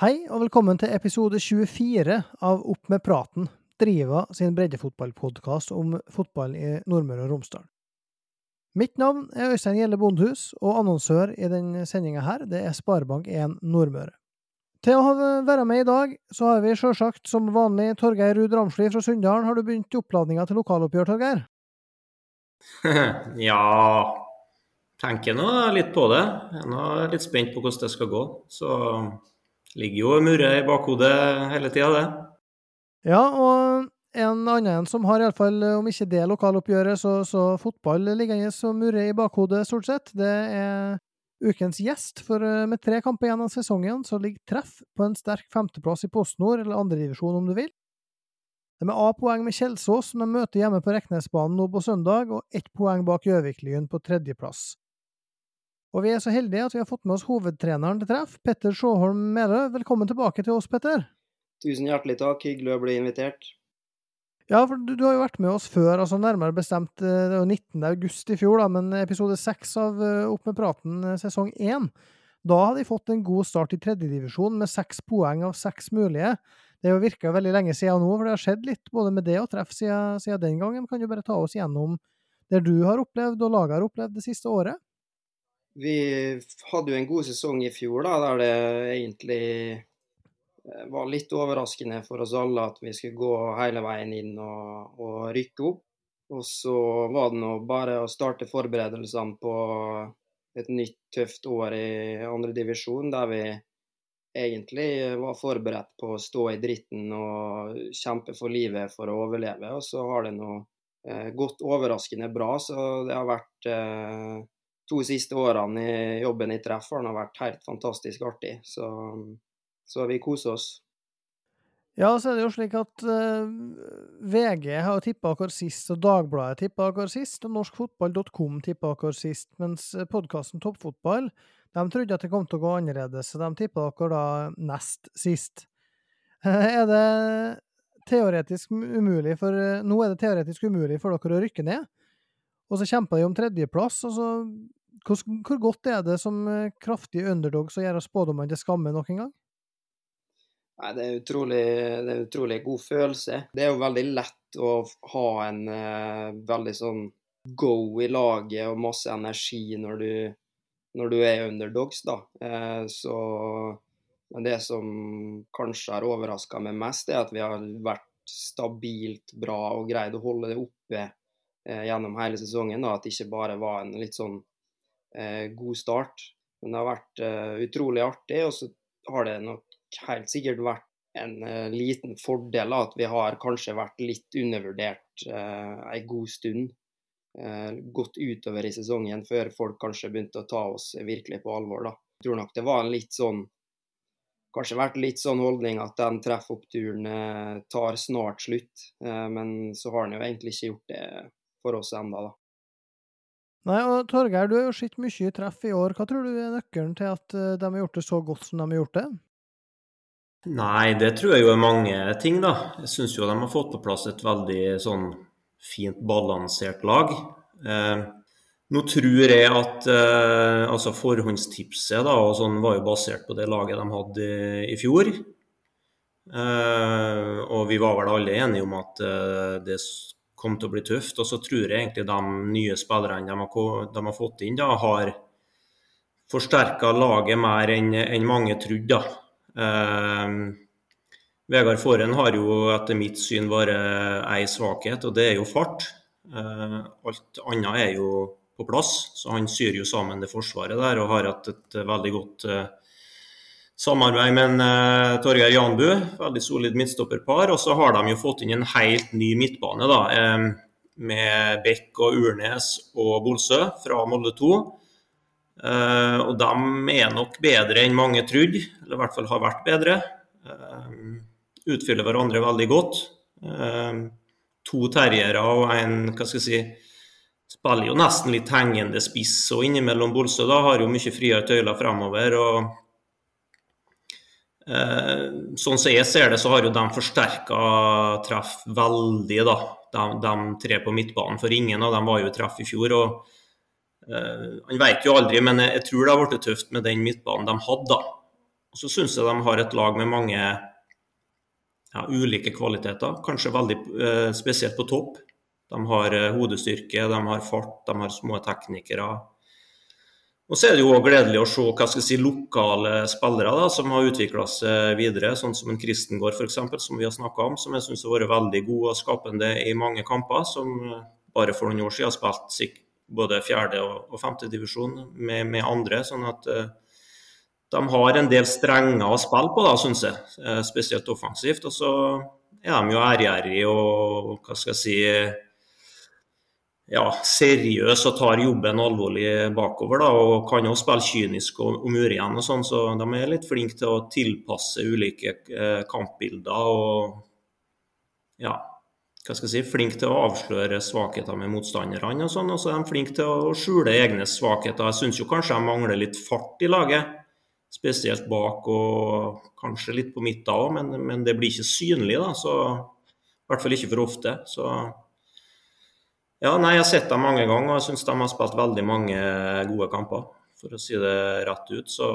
Hei og velkommen til episode 24 av Opp med praten, Driva sin breddefotballpodkast om fotball i Nordmøre og Romsdal. Mitt navn er Øystein Gjelle Bondhus, og annonsør i denne sendinga her, det er Sparebank1 Nordmøre. Til å være med i dag, så har vi sjølsagt som vanlig Torgeir Ruud Ramsli fra Sunndalen. Har du begynt oppladninga til lokaloppgjør, Torgeir? ja tenker nå litt på det. Jeg er nå litt spent på hvordan det skal gå. Så ligger jo murret i bakhodet hele tida, det. Ja, og en annen som har iallfall, om ikke det lokaloppgjøret, så, så fotball liggende som murrer i bakhodet, stort sett, det er ukens gjest. For eh, med tre kamper igjen av sesongen, så ligger Treff på en sterk femteplass i PostNord, eller andredivisjon om du vil. De er A-poeng med Kjelsås, som de møter hjemme på Reknesbanen nå på søndag, og ett poeng bak Gjøviklyn på tredjeplass. Og vi er så heldige at vi har fått med oss hovedtreneren til treff, Petter Sjåholm Melø. Velkommen tilbake til oss, Petter. Tusen hjertelig takk, hyggelig å bli invitert. Ja, for du, du, har jo vært med oss før, altså nærmere bestemt eh, det var 19. august i fjor, da, men episode 6 av eh, Opp med praten eh, sesong 1. Da hadde de fått en god start i tredjedivisjon med seks poeng av seks mulige. Det har virka veldig lenge siden nå, for det har skjedd litt både med det og treff siden, siden den gangen. Kan du bare ta oss gjennom det du har opplevd og laget har opplevd det siste året? Vi hadde jo en god sesong i fjor, da, der det egentlig eh, var litt overraskende for oss alle at vi skulle gå hele veien inn og, og rykke opp. Og så var det nå bare å starte forberedelsene på et nytt, tøft år i andredivisjon, der vi egentlig var forberedt på å stå i dritten og kjempe for livet for å overleve. Og så har det nå eh, gått overraskende bra, så det har vært eh, to siste årene i jobben i treff har vært helt fantastisk artig. Så, så vi koser oss. Ja, så er det jo slik at uh, eh, VG har tippa akkurat sist, og Dagbladet tippa akkurat sist, og norskfotball.com tippa akkurat sist, mens podkasten Toppfotball de trodde at det kom til å gå annerledes, så de tippa dere da nest sist. er det teoretisk umulig for Nå er det teoretisk umulig for dere å rykke ned, og så kjemper de om tredjeplass, og så hvor, hvor, godt er det som eh, kraftig underdog som gjør spådommene til skamme nok en gang? Nei, det er, utrolig, det er utrolig god følelse. Det er jo veldig lett å ha en uh, veldig sånn go i laget og masse energi når du, når du er underdogs, da. Uh, så men det som kanskje har overraska meg mest, er at vi har vært stabilt bra og greid å holde det oppe uh, gjennom hele sesongen. Da. At det ikke bare var en litt sånn eh, god start. Men det har vært eh, utrolig artig. Og så har det nok helt sikkert vært en eh, liten fordel at vi har kanskje vært litt undervurdert eh, en god stund. Eh, gått utover i sesongen før folk kanskje begynte å ta oss virkelig på alvor. da. Jeg tror nok det var en litt sånn Kanskje vært litt sånn holdning at den treffoppturen eh, tar snart slutt. Eh, men så har den jo egentlig ikke gjort det for oss ennå, da. Nei, og Torgeir, du har jo sett mye treff i år. Hva tror du er nøkkelen til at eh, de har gjort det så godt som de har gjort det? Nei, det tror jeg jo er mange ting, da. Jeg syns jo de har fått på plass et veldig sånn fint balansert lag. Eh, nå tror jeg at eh, altså forhåndstipset da, og sånn var jo basert på det laget de hadde i fjor. Eh, og vi var vel alle enige om at eh, det kom til å bli tøft. Og så tror jeg egentlig de nye spillerne de har, de har fått inn, da, har forsterka laget mer enn en mange trodde. Eh, Vegard Forhen har jo etter mitt syn bare ei svakhet, og det er jo fart. Eh, alt annet er jo på plass, så han syr jo sammen det forsvaret der og har hatt et veldig godt eh, samarbeid med en, uh, Torgeir Janbu. Veldig solid midtstopperpar. Og så har de jo fått inn en helt ny midtbane, da. Um, med Bekk og Urnes og Bolsø fra Molde 2. Uh, eh, og de er nok bedre enn mange trodde, eller i hvert fall har vært bedre. Uh, utfyller hverandre veldig godt. Uh, to terriere og en hva skal jeg si, spiller jo nesten litt hengende spiss. Og innimellom Bolsø da har jo mye friere tøyler fremover. og sånn som jeg ser det, så har jo de forsterka treff veldig, da. De, de, tre på midtbanen. For ingen av dem var jo treff i fjor. og uh, Han vet jo aldri, men jeg, jeg tror det har blitt tøft med den midtbanen de hadde. da. Så syns jeg de har et lag med mange ja, ulike kvaliteter, kanskje veldig uh, spesielt på topp. De har uh, hodestyrke, de har fart, de har små teknikere. Og så er det jo gledelig å se hva skal jeg si, lokale spillere da, som har utvikla seg videre, sånn som en Kristengård f.eks., som vi har snakka om, som jeg syns har vært veldig god og skapende i mange kamper. Som bare for noen år siden har spilt både fjerde- og femtedivisjon med, med andre. sånn at uh, de har en del strenger å spille på, da, syns jeg. Uh, spesielt offensivt. Og så er de jo ærgjerrige og hva skal jeg si ja, seriøs og tar jobben alvorlig bakover. Da, og kan også spille kynisk og, og mure igjen og sånn, så de er litt flinke til å tilpasse ulike eh, kampbilder. og ja, hva skal jeg si, flinke til å avsløre svakheter med motstanderne. Og sånn, og så er de flinke til å skjule egne svakheter. Jeg syns kanskje de mangler litt fart i laget. Spesielt bak og kanskje litt på midten òg, men, men, det blir ikke synlig. da, så I hvert fall ikke for ofte. så ja, nei, Jeg har sett dem mange ganger og jeg syns de har spilt veldig mange gode kamper. For å si det rett ut. Så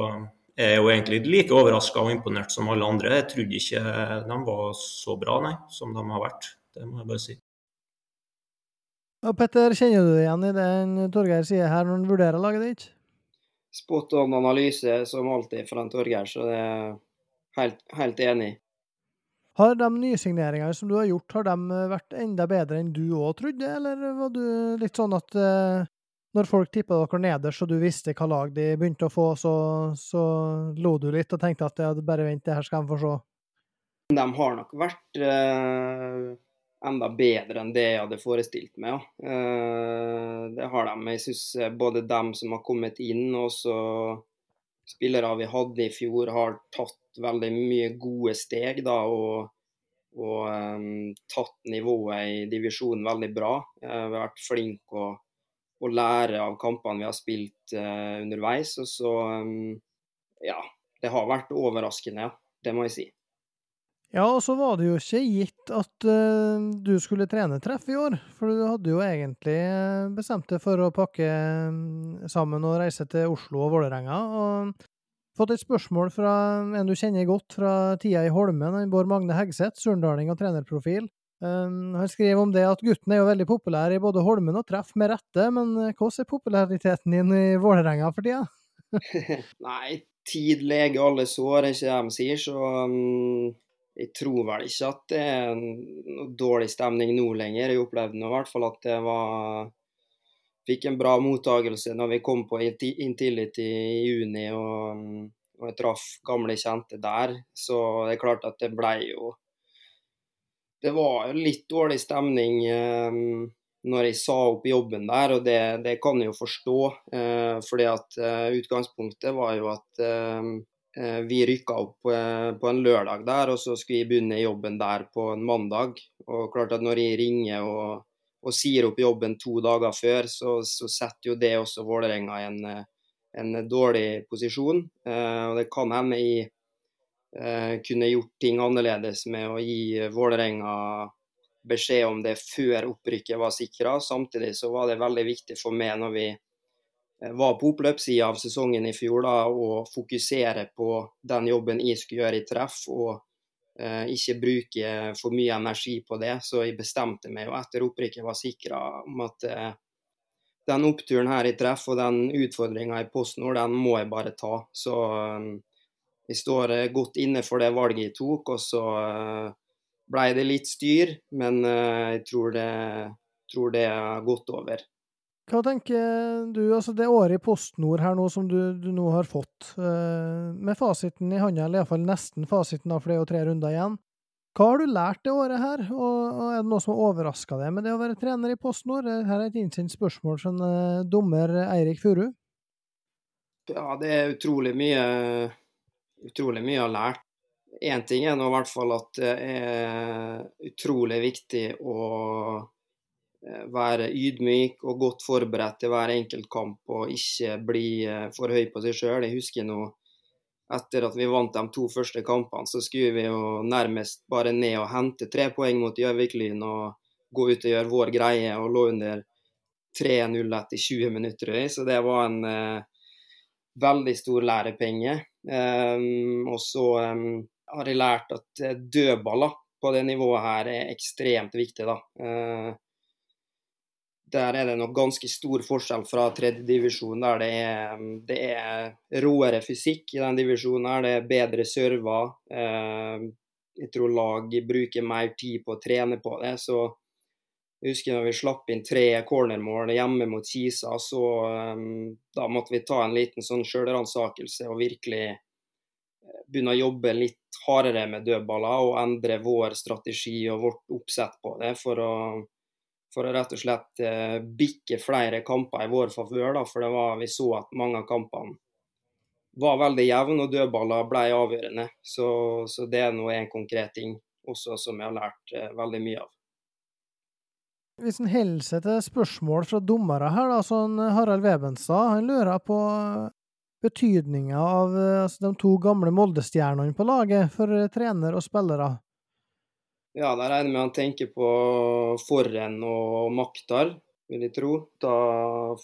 jeg er jo egentlig like overraska og imponert som alle andre. Jeg trodde ikke de var så bra, nei, som de har vært. Det må jeg bare si. Ja, Petter, kjenner du deg igjen i det Torgeir sier her når han vurderer laget ditt? Spot on analyse som alltid fra Torgeir, så det er helt, helt enig. Har de nysigneringene som du har gjort, har de eh, vært enda bedre enn du òg trodde, eller var du litt sånn at eh, når folk tippa dere nederst og du visste hva lag de begynte å få, så, så lo du litt og tenkte at ja, bare vent, det her skal de få se? De har nok vært eh, enda bedre enn det jeg hadde forestilt meg. Ja. Eh, det har de. Jeg syns eh, både dem som har kommet inn, og så spillere vi hadde i fjor, har tatt veldig mye gode steg da, og, og um, tatt nivået i divisjonen veldig bra. Uh, vi har vært flinke å, å, lære av kampene vi har spilt uh, underveis. Og så um, ja, det har vært overraskende, ja. Det må jeg si. Ja, og så var det jo ikke gitt at uh, du skulle trene treff i år. For du hadde jo egentlig bestemt deg for å pakke sammen og reise til Oslo og Vålerenga. Og Fått et spørsmål fra en du kjenner godt fra tida i Holmen, Bård Magne Hegseth, surndaling og trenerprofil. Um, han skriver om det at gutten er jo veldig populær i både Holmen og Treff, med rette, men eh, hvordan er populariteten din i Vålerenga for tida? Nei, tid leger alle sår, er ikke det de sier, så um, jeg tror vel ikke at det er noe dårlig stemning nå lenger. Jeg opplevde nå i hvert fall at det var fikk en bra mottagelse når vi kom på Intility i juni og, og jeg traff gamle kjente der. Så det er klart at det ble jo Det var litt dårlig stemning eh, når jeg sa opp jobben der, og det, det kan jeg jo forstå. Eh, fordi at eh, utgangspunktet var jo at eh, vi rykka opp på, på, en lørdag der, og så skulle jeg begynne jobben der på en mandag. Og klart at når jeg ringer og og sier opp jobben to dager før, så, så setter jo det også Vålerenga i en, en, dårlig posisjon. Eh, og Det kan hende jeg eh, kunne gjort ting annerledes med å gi Vålerenga beskjed om det før opprykket var sikra. Samtidig så var det veldig viktig for meg når vi eh, var på oppløpssida av sesongen i fjor, da, og fokusere på den jobben jeg skulle gjøre i treff. og Eh, ikke bruke for mye energi på det. Så jeg bestemte meg og etter opprykket var sikra om at eh, den oppturen her i treff og den utfordringa i PostNord, den må jeg bare ta. Så eh, jeg står godt inne for det valget jeg tok. Og så ble det litt styr, men jeg tror det, tror det er gått over. Hva tenker du, altså det året i PostNord her nå som du, du nå har fått, uh, med fasiten i hånda, eller iallfall nesten fasiten, da, for det er jo tre runder igjen. Hva har du lært det året her, og, og er det noe som har overraska deg med det å være trener i PostNord? Her er et innsendt spørsmål fra uh, dommer Eirik Furu. Ja, det er utrolig mye, utrolig mye jeg har lært. Én ting er nå i hvert fall at det er utrolig viktig å Eh, være ydmyk og godt forberedt til hver enkelt kamp og ikke bli eh, for høy på seg sjøl. Jeg husker nå etter at vi vant de to første kampene, så skulle vi jo nærmest bare ned og hente tre poeng mot Gjøvik-Lyn og gå ut og gjøre vår greie, og lå under 3-0 etter 20 minutter. Så det var en, eh, veldig stor lærepenge. Um, og så um, har jeg lært at dødballer på det nivået her er ekstremt viktig. da. Uh, der er det nok ganske stor forskjell fra tredjedivisjon, der det er, det er råere fysikk i den divisjonen. her, Det er bedre server. Uh, jeg tror lag bruker mer tid på å trene på det. så jeg husker når vi slapp inn tre cornermål hjemme mot Kisa, så um, da måtte vi ta en liten sånn sjølransakelse og virkelig eh, begynne å jobbe litt hardere med dødballer og endre vår strategi og vårt oppsett på det for å, for å rett og slett uh, bikke flere kamper i vår favør. For det var, vi så at mange av kampene var veldig jevne, og dødballer ble avgjørende. Så, så det er nå en konkret ting også som jeg har lært uh, veldig mye av. Hvis en holder seg til spørsmål fra dommere her, da, sånn Harald Webenstad, han lurer på betydninga av altså, de to gamle Molde-stjernene på laget for trener og spillere. Ja, der regner jeg med han tenker på Forren og Maktar, vil jeg tro. Da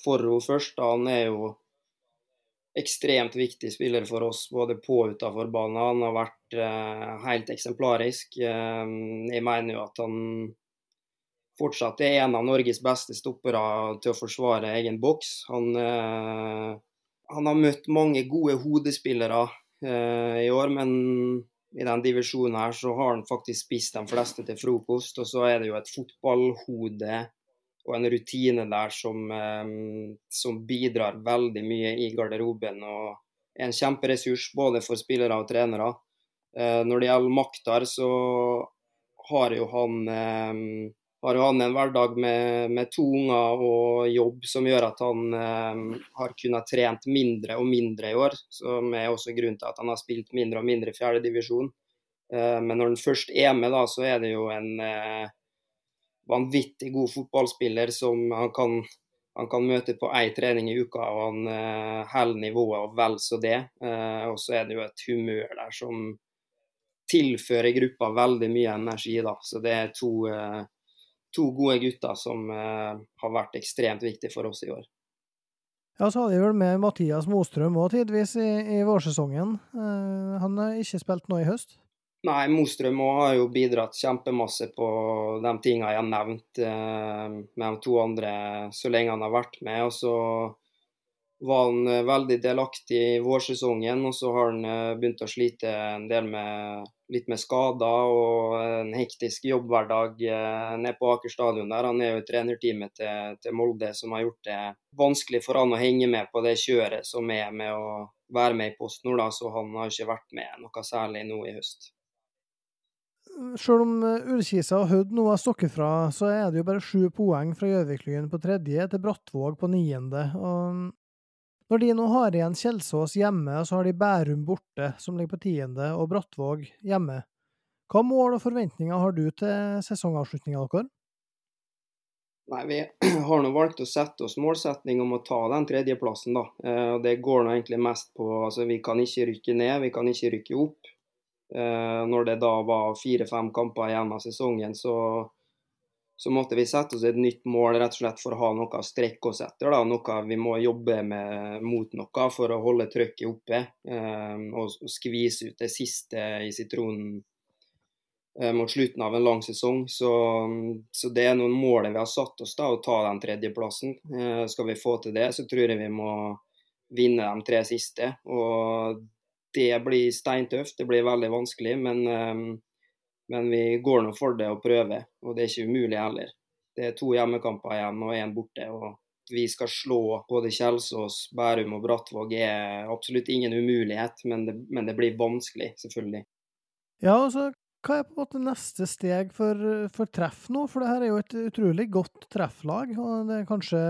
Forro først, da han er jo ekstremt viktig spiller for oss både på og utenfor banen. Han har vært eh, helt eksemplarisk. Eh, jeg mener jo at han fortsatt er en av Norges beste stoppere til å forsvare egen boks. Han, eh, han har møtt mange gode hodespillere eh, i år, men i den divisjonen her så har han faktisk spist de fleste til frokost. Og så er det jo et fotballhode og en rutine der som, eh, som bidrar veldig mye i garderoben. og er en kjemperessurs både for spillere og trenere. Eh, når det gjelder makt der, så har jo han eh, har jo han en hverdag med, med, to unger og jobb som gjør at han eh, har kunnet trent mindre og mindre i år. Som er også grunnen til at han har spilt mindre og mindre i fjerdedivisjon. Eh, men når han først er med, da, så er det jo en eh, vanvittig god fotballspiller som han kan, han kan møte på én trening i uka, og han eh, holder nivået og vel så det. Eh, og så er det jo et humør der som tilfører gruppa veldig mye energi. da, Så det er to eh, to gode gutter som uh, har vært ekstremt viktige for oss i år. Ja, så hadde vi vel med Mathias Mostrøm òg tidvis i, i vårsesongen. Uh, han har ikke spilt nå i høst? Nei, Mostrøm har jo bidratt kjempemasse på de tingene jeg har nevnt uh, med de to andre så lenge han har vært med. Og så var han veldig delaktig i vårsesongen, og så har han begynt å slite en del med litt med skader og en hektisk jobbhverdag eh, nede på Aker stadion. der. Han er jo i trenerteamet til, til, Molde som har gjort det vanskelig for han å henge med på det kjøret som er med å være med i Post Nord, så han har ikke vært med noe særlig nå i høst. Selv om eh, Ullkisa og Hødd nå har stukket fra, så er det jo bare sju poeng fra Gjøviklyn på tredje til Brattvåg på niende. Og når de nå har igjen Kjelsås hjemme, og så har de Bærum borte, som ligger på tiende, og Brattvåg hjemme, hva mål og forventninger har du til sesongavslutninga deres? Nei, Vi har nå valgt å sette oss målsetning om å ta den tredjeplassen. da. Eh, det går nå egentlig mest på altså Vi kan ikke rykke ned, vi kan ikke rykke opp. Eh, når det da var fire-fem kamper igjen av sesongen, så så måtte vi sette oss et nytt mål rett og slett for å ha noe å strekke oss etter. Da. Noe vi må jobbe med, mot noe for å holde trykket oppe eh, og, skvise ut det siste i sitronen eh, mot slutten av en lang sesong. Så, så det er noen mål vi har satt oss, da, å ta den tredjeplassen. Eh, skal vi få til det, så tror jeg vi må vinne de tre siste. Og det blir steintøft, det blir veldig vanskelig. men eh, men vi går nå for det og prøver, og det er ikke umulig heller. Det er to hjemmekamper igjen og én borte. og vi skal slå både Kjelsås, Bærum og Brattvåg er absolutt ingen umulighet, men det, men det blir vanskelig, selvfølgelig. Ja, altså, hva er på en måte neste steg for, for treff nå? For det her er jo et utrolig godt trefflag. og det er Kanskje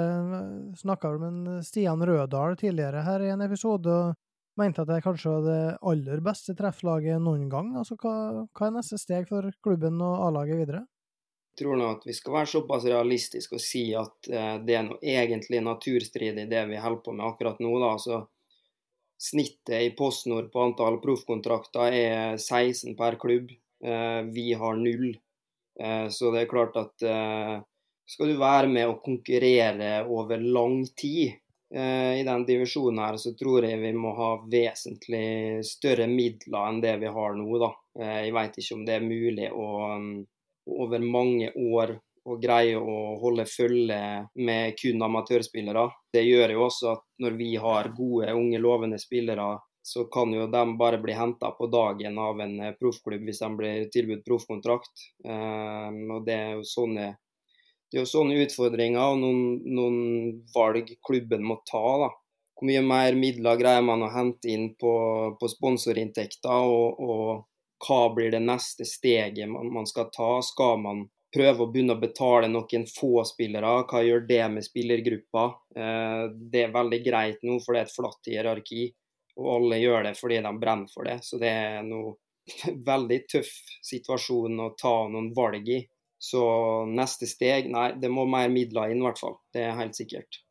snakka vel med Stian Rødahl tidligere her i en episode. og mente at det kanskje var det aller beste trefflaget noen gang. Altså, hva, hva er neste steg for klubben og A-laget videre? Jeg tror nå at vi skal være såpass realistiske og si at eh, det er noe egentlig naturstridig det vi holder på med akkurat nå. da, altså Snittet i PostNord på antall proffkontrakter er 16 per klubb. Eh, vi har null. Eh, så det er klart at eh, skal du være med og konkurrere over lang tid, I den divisjonen her så tror jeg vi må ha vesentlig større midler enn det vi har nå. da. Eh, jeg vet ikke om det er mulig å mm, over mange år å greie å holde følge med kun amatørspillere. Det gjør jo også at når vi har gode, unge, lovende spillere så kan jo de bare bli henta på dagen av en eh, proffklubb hvis de blir tilbudt proffkontrakt. Um, og det er jo sånne, det er jo sånne utfordringer og noen, noen, valg klubben må ta. da. Hvor mye mer midler greier man å hente inn på, på sponsorinntekter, og, og, hva blir det neste steget man, man skal ta? Skal man prøve å begynne å betale noen få spillere. Hva gjør det med spillergruppa? Eh, det er veldig greit nå, for det er et flatt hierarki. Og alle gjør det fordi de brenner for det. Så det er noe veldig tøff situasjon å ta noen valg i. Så neste steg, nei, det må mer midler inn i hvert fall. Det er helt sikkert.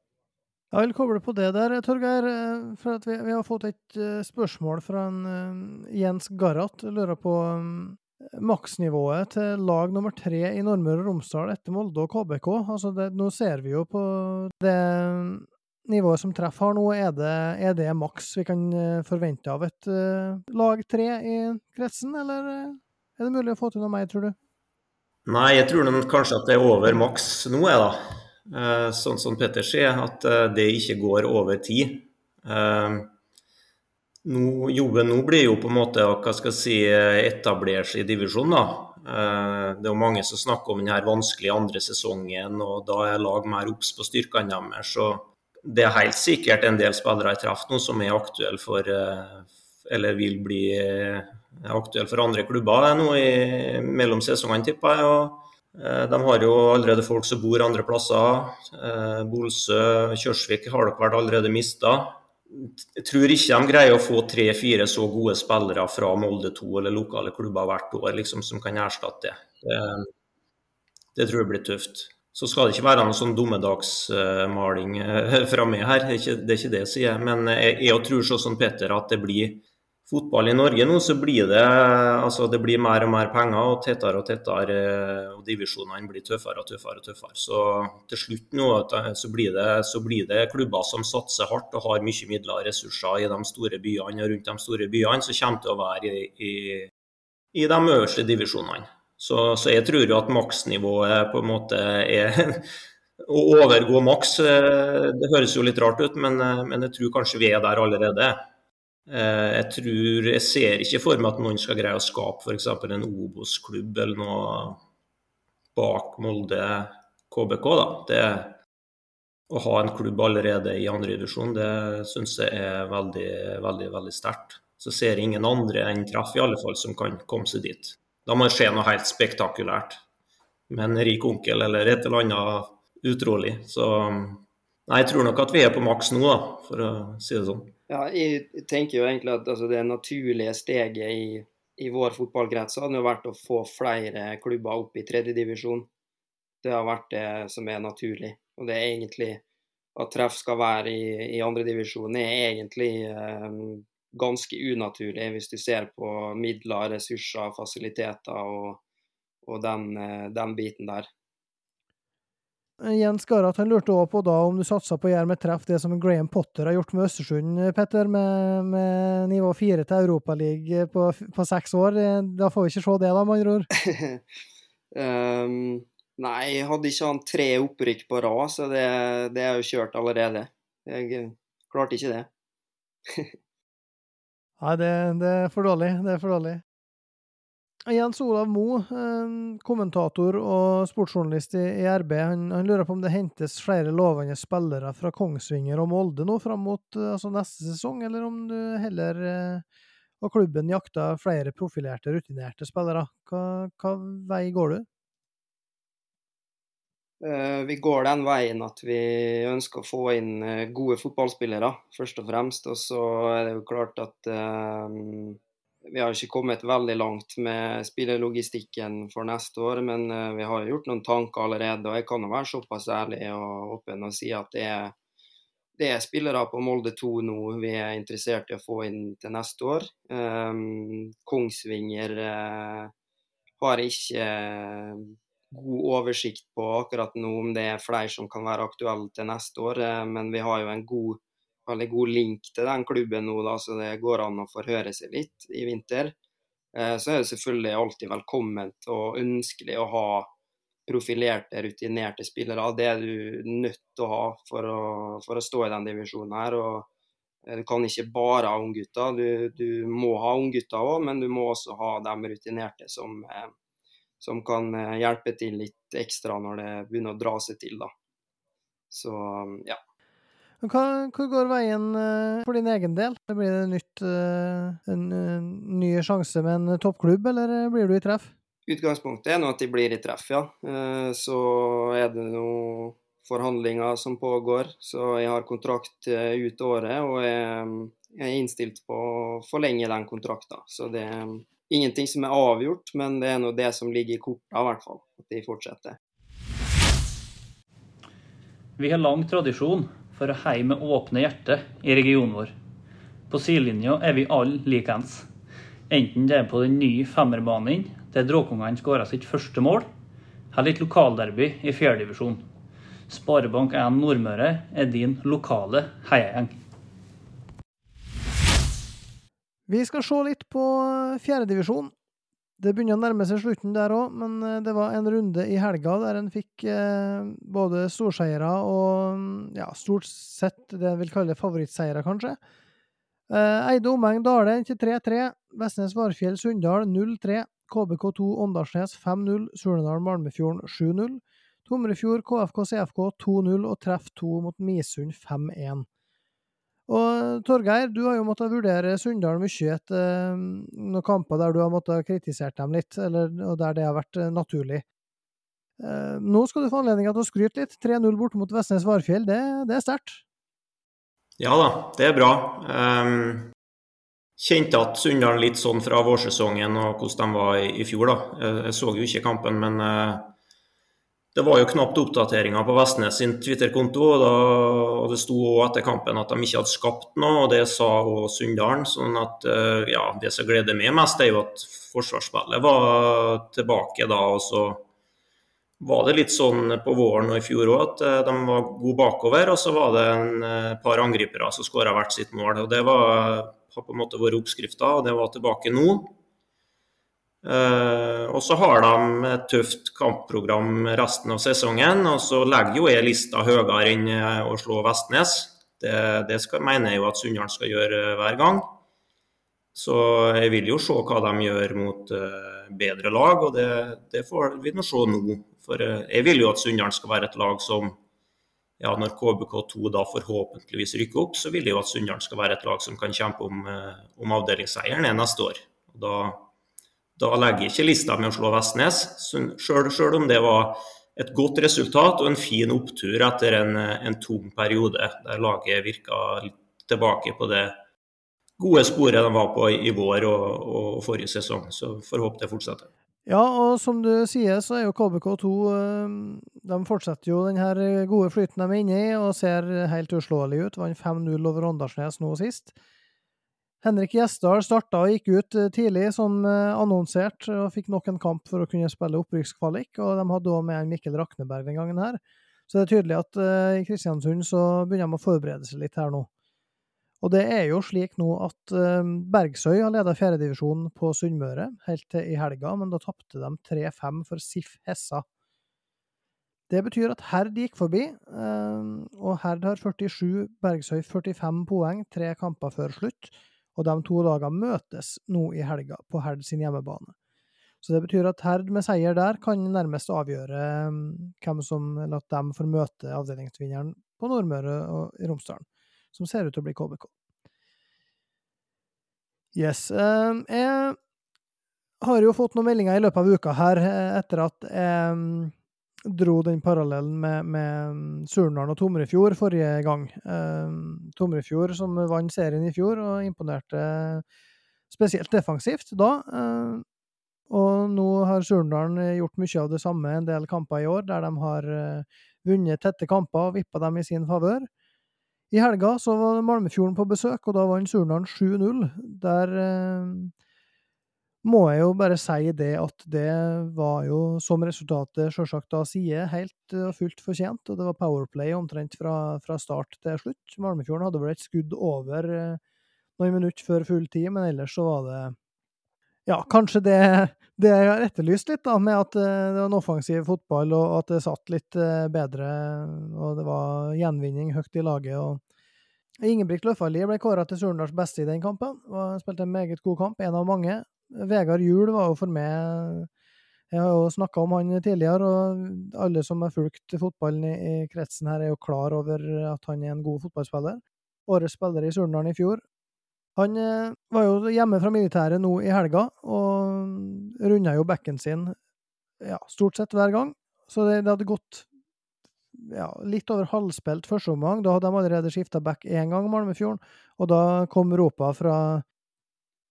Jeg vil koble på det der, Torgeir. Eh, for vi, vi, har fått et uh, spørsmål fra en, uh, Jens Garrat. Lurer på um, maksnivået til lag nummer tre i Nordmøre og Romsdal etter Molde og KBK. Altså det, nå ser vi jo på det nivået som Treff har nå, er det, er det maks vi kan eh, forvente av et uh, lag tre i kretsen, eller eh, er det mulig å få til noe mer, tror du? Nei, jeg tror kanskje at det er over maks nå, jeg, da. Uh, sånn som Petter sier, at uh, det ikke går over tid. Nå, jobben nå blir jo på en måte hva skal jeg si, etablere seg i divisjonen. da. Det er jo mange som snakker om denne vanskelige andre sesongen, og da er lag mer obs på styrkene deres. Så det er helt sikkert en del spillere jeg treffer nå som er aktuelle for eh, eller vil bli eh, aktuelle for andre klubber nå i, mellom sesongene, tipper jeg. Og eh, de har jo allerede folk som bor andre plasser. Bolsø, Kjørsvik har dere vært allerede mista. Jeg tror ikke de greier å få tre-fire så gode spillere fra Molde 2 eller lokale klubber hvert år liksom, som kan erstatte det. det. Det tror jeg blir tøft. Så skal det ikke være noen sånn dommedagsmaling uh, fra meg her, er, det er ikke det jeg sier. Men jeg, jeg tror sånn som Peter at det blir fotball i Norge nå, så blir det, altså det blir mer og mer penger og tettere og tettere. Eh, og divisjonene blir tøffere og tøffere og tøffere. Så til slutt nå så blir, det, så blir det klubber som satser hardt og har mye midler og ressurser i de store byene og rundt de store byene, som kommer til å være i, i, i de øverste divisjonene. Så, så, jeg tror jo at maksnivået på en måte er Å overgå maks, eh, det høres jo litt rart ut, men, eh, men, jeg tror kanskje vi er der allerede. Eh, jeg tror, jeg ser ikke for meg at noen skal greie å skape f.eks. en Obos-klubb eller noe bak Molde KBK. da. Det, å ha en klubb allerede i andredivisjon, det syns jeg er veldig, veldig, veldig sterkt. Så ser jeg ingen andre enn Treff i alle fall som kan komme seg dit. Da må det skje noe helt spektakulært. Med en rik onkel eller et eller annet utrolig. Så nei, jeg tror nok at vi er på maks nå, da, for å si det sånn. Ja, jeg tenker jo egentlig at altså, det naturlige steget i, i vår fotballkrets hadde jo vært å få flere klubber opp i tredjedivisjon. Det har vært det som er naturlig. Og det er egentlig at treff skal være i, i andredivisjon, er egentlig eh, ganske unaturlig hvis du ser på midler, ressurser, fasiliteter og, og den, eh, den, biten der. Jens Garat han lurte også på da om du satsa på å gjøre med treff det som Graham Potter har gjort med Østersund, Petter, med, med nivå fire til Europaligaen på, på seks år. Da får vi ikke se det, da, med andre ord? um, nei, hadde ikke han tre opprykk på rad, så det, det er jo kjørt allerede. Jeg klarte ikke det. Nei, det, det, er for dårlig. Det er for dårlig. Jens Olav Mo, kommentator og sportsjournalist i RB, han, han, lurer på om det hentes flere lovende spillere fra Kongsvinger og Molde nå fram mot altså neste sesong, eller om du heller eh, og klubben jakter flere profilerte, rutinerte spillere. Hva, hva vei går du? Eh, vi går den veien at vi ønsker å få inn eh, gode fotballspillere, først og fremst. Og så er det jo klart at um, vi har ikke kommet veldig langt med spillerlogistikken for neste år, men uh, vi har gjort noen tanker allerede. Og jeg kan jo være såpass ærlig og åpen og si at det er, det er spillere på Molde 2 nå vi er interessert i å få inn til neste år. Um, Kongsvinger uh, har ikke god oversikt på akkurat nå om det er flere som kan være aktuelle til neste år. Eh, men vi har jo en god, veldig god link til den klubben nå, da, så det går an å forhøre seg litt i vinter. Eh, så er det selvfølgelig alltid velkomment og ønskelig å ha profilerte, rutinerte spillere. Det er du nødt til å ha for å, for å stå i den divisjonen her. og Eh, du kan ikke bare ha unggutter, du, du må ha unggutter òg, men du må også ha de rutinerte som, eh, som, kan hjelpe til litt ekstra når det begynner å dra seg til. da. Så ja. Hva, hvor går veien for din egen del? Blir det nytt, en, en ny sjanse med en toppklubb, eller blir du i treff? Utgangspunktet er nå at de blir i treff, ja. Så er det noen forhandlinger som pågår. Så jeg har kontrakt eh, ut året og jeg er innstilt på å forlenge den kontrakten. Så det er ingenting som er avgjort, men det er nå det som ligger i kortene, i hvert fall. At de fortsetter. Vi har lang tradisjon for å heie med åpne hjerter i regionen vår. På sidelinja er vi alle likeens. Enten det er på den nye femmerbanen der Dråkungene skåra sitt første mål, eller et lokalderby i fjerdedivisjon. Sparebank1 Nordmøre er din lokale heiagjeng. Vi skal se litt på fjerdedivisjon. Det begynner å nærme seg slutten der òg, men eh, det var en runde i helga der en fikk eh, både storseiere og mm, ja, stort sett det en vil kalle favorittseiere, kanskje. Eh, Eide Omeng Dale til 3-3. Vestnes Varfjell Sunndal 0-3. KBK2 Åndalsnes 5-0. Surnadal Malmefjorden 7-0. Tomrefjord KFK CFK 2-0 og treff 2 mot Misund 5-1. Og Torgeir, du har jo måttet vurdere Sunndal mye etter eh, noen kamper der du har måttet kritisert dem litt, eller, og der det har vært eh, naturlig. Eh, nå skal du få anledning til å skryte litt. 3-0 borte mot Vestnes Varfjell, det, det er sterkt? Ja da, det er bra. Um, kjente at Sunndal litt sånn fra vårsesongen og hvordan de var i, i fjor. da. Jeg så jo ikke kampen, men uh, det var jo knapt oppdateringer på Vestnes sin Twitter-konto. og, Det sto òg etter kampen at de ikke hadde skapt noe, og det sa òg Sunndalen. sånn at eh, ja, Det som gleder meg mest, er jo at forsvarsspillet var tilbake da. og så var det litt sånn på våren og i fjor òg at eh, de var gode bakover. Og så var det en eh, par angripere som skåra hvert sitt mål. og Det var, har på en måte vært oppskrifta, og det var tilbake nå. Uh, og så har de et tøft kampprogram resten av sesongen. Og så legger jo jeg lista høyere enn eh, å slå Vestnes. Det, det skal, mener jeg jo at Sunndal skal gjøre eh, hver gang. Så jeg vil jo se hva de gjør mot bedre lag, og det, det får vi nå se nå. For jeg vil jo at Sunndal skal være et lag som ja, når KBK2 da forhåpentligvis rykker opp, så vil jeg jo at Sunndal skal være et lag som kan kjempe om, om avdelingsseieren neste år. Og da da legger ikke lista med å slå Vestnes, sjøl om det var et godt resultat og en fin opptur etter en, en tung periode, der laget virka litt tilbake på det gode sporet de var på i vår og, og forrige sesong. Så får håpe det fortsetter. Ja, og som du sier, så er jo KBK2 eh, De fortsetter jo den gode flyten de er inne i, og ser helt uslåelige ut. Vant 5-0 over Åndalsnes nå sist. Henrik Gjesdal starta og gikk ut eh, tidlig som eh, annonsert, og fikk nok en kamp for å kunne spille opprykkskvalik. Og de hadde òg med Mikkel Rakneberg den gangen her. Så det er tydelig at uh, i Kristiansund så begynner de å forberede seg litt her nå. Og det er jo slik nå at Bergsøy har leda fjerdedivisjonen på Sunnmøre helt til i helga, men da tapte de 3-5 for SIF Hessa. Det betyr at Herd gikk forbi, og Herd har 47, Bergsøy 45 poeng, tre kamper før slutt og de to lagene møtes nå i helga på Herd sin hjemmebane. Så det betyr at Herd med seier der kan nærmest avgjøre mm, hvem som, eller at de får møte avdelingsvinneren på Nordmøre og i Romsdalen, som ser ut til å bli KBK. Yes. Eh, jeg har jo fått noen meldinger i løpet av uka her eh, etter at jeg mm, dro den parallellen med, med mm, Surnadal og Tomrefjord forrige gang. Eh, Tomrefjord som vant serien i fjor og imponerte spesielt defensivt da. Eh, og nå har Surnadal gjort mye av det samme en del kamper i år, der de har eh, vunnet tette kamper og vippa dem i sin favør. I helga så var Malmefjorden på besøk, og da vant Surnadal 7-0. Der eh, må jeg jo bare si det at det var jo, som resultatet sjølsagt da sier, helt og fullt fortjent. Og det var Powerplay omtrent fra, fra start til slutt. Malmefjorden hadde vel et skudd over eh, noen minutter før full tid, men ellers så var det ja, kanskje det, det jeg har etterlyst litt, da, med at eh, det var en offensiv fotball, og at det satt litt eh, bedre, og det var gjenvinning høyt i laget. og Ingebrigt Løfaldli ble kåra til Surnadals beste i den kampen. Spilte en meget god kamp, en av mange. Vegard Juel var jo for meg Jeg har jo snakka om han tidligere, og alle som har fulgt fotballen i, i, kretsen her, er jo klar over at han er en god fotballspiller. Årets spiller i Surnadal i fjor. Han eh, var jo hjemme fra militæret nå i helga, og runda jo bekken sin ja, stort sett hver gang. Så det, det hadde gått ja, litt over halvspilt første omgang. Da hadde de allerede skifta back én gang, Malmefjorden, og da kom ropa fra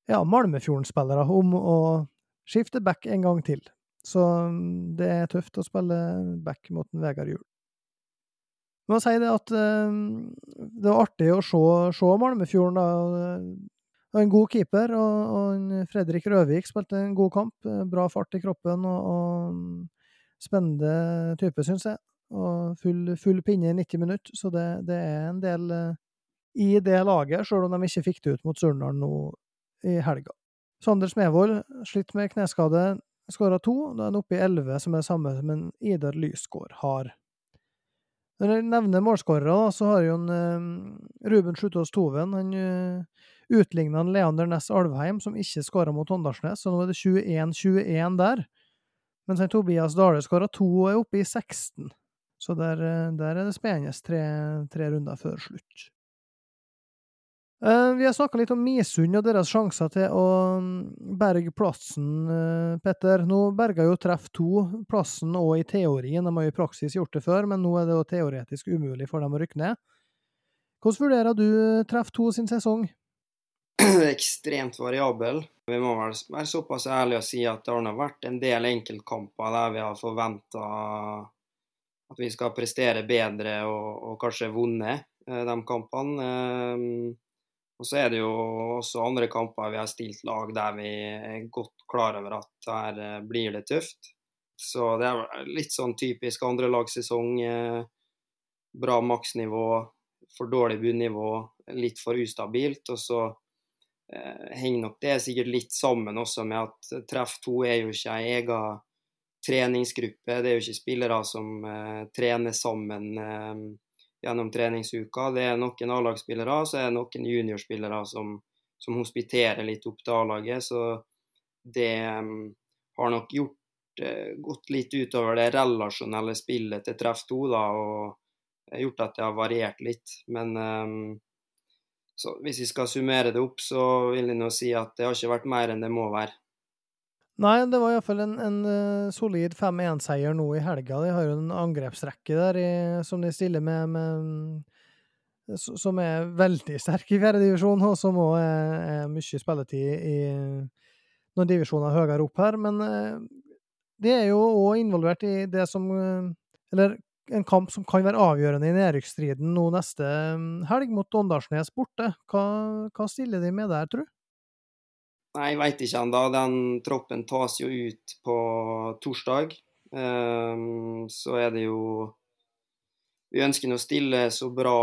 ja, Malmefjorden-spillere om å skifte back en gang til. Så mm, det er tøft å spille back mot en Vegard Juel. Jeg må si det at uh, det var artig å se, se Malmefjorden. da. En god keeper, og, og Fredrik Røvik spilte en god kamp. Bra fart i kroppen og, og mm, spennende type, syns jeg. Og full, full, pinne i 90 minutter, så det, det er en del uh, i det laget, sjøl om de ikke fikk det ut mot Surnadal nå i helga. Sander Smevold, slitt med kneskade, skåra to. Da er han oppe i elleve, som er samme som en Idar Lysgård har. Når jeg nevner målskårere, så har jo en, uh, Ruben Slutås Toven han uh, utligna Leander Næss Alvheim, som ikke skåra mot Åndalsnes, så nå er det 21-21 der. Mens han Tobias Dale skåra to og er oppe i 16. Så der, der er det spennende tre, tre runder før slutt. Uh, vi har snakka litt om Misund og deres sjanser til å mm, berge plassen, uh, Petter. Nå berga jo Treff 2 plassen òg i teorien, de har jo i praksis gjort det før, men nå er det jo teoretisk umulig for dem å rykke ned. Hvordan vurderer du eh, Treff 2 sin sesong? Ekstremt variabel. Vi må vel være såpass ærlige og si at det har vært en del enkeltkamper der vi har forventa at vi skal prestere bedre og, og kanskje vunnet de kampene. Og så er det jo også andre kamper vi har stilt lag der vi er godt klar over at her eh, blir det tøft. Så det er litt sånn typisk andrelagssesong. Eh, bra maksnivå, for dårlig bunnivå, litt for ustabilt. Og så eh, henger nok det sikkert litt sammen også med at Treff 2 er jo ikke ei ega treningsgruppe. Det er jo ikke spillere som trener sammen. Eh, gjennom treningsuka. Det er noen A-lagsspillere, så er det noen juniorspillere som, som hospiterer litt opp til A-laget. Så det um, har nok gjort, uh, gått litt utover det relasjonelle spillet til Treff 2, da, og gjort at det har variert litt. Men um, hvis vi skal summere det opp, så vil jeg nå si at det har ikke vært mer enn det må være. Nei, det var iallfall en, en uh, solid 5-1-seier nå i helga. De har jo en angrepsrekke der i, som de stiller med, med som er veldig sterk i fjerdedivisjon, og som òg er, er, mye spilletid i noen divisjoner høyere opp her. Men uh, de er jo òg involvert i det som uh, Eller en kamp som kan være avgjørende i nedrykksstriden nå neste helg, mot Åndalsnes borte. Hva, hva stiller de med der, tru? Nei, jeg veit ikke ennå. Den troppen tas jo ut på torsdag. Um, så er det jo Vi ønsker å stille så bra,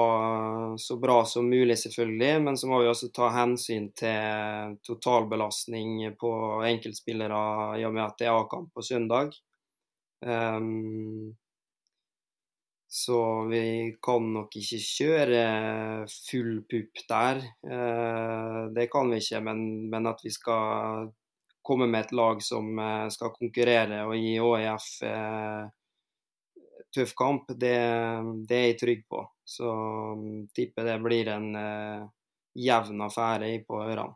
så bra, som mulig, selvfølgelig. Men så må vi også ta hensyn til totalbelastning på enkeltspillere i og med at det er A-kamp på søndag. Um, så vi kan nok ikke kjøre full pupp der. Eh, det kan vi ikke, men, men, at vi skal komme med et lag som eh, skal konkurrere og gi ÅIF eh, tøff kamp, det, det, er jeg trygg på. Så mm, tipper det blir en jevn affære på ørene.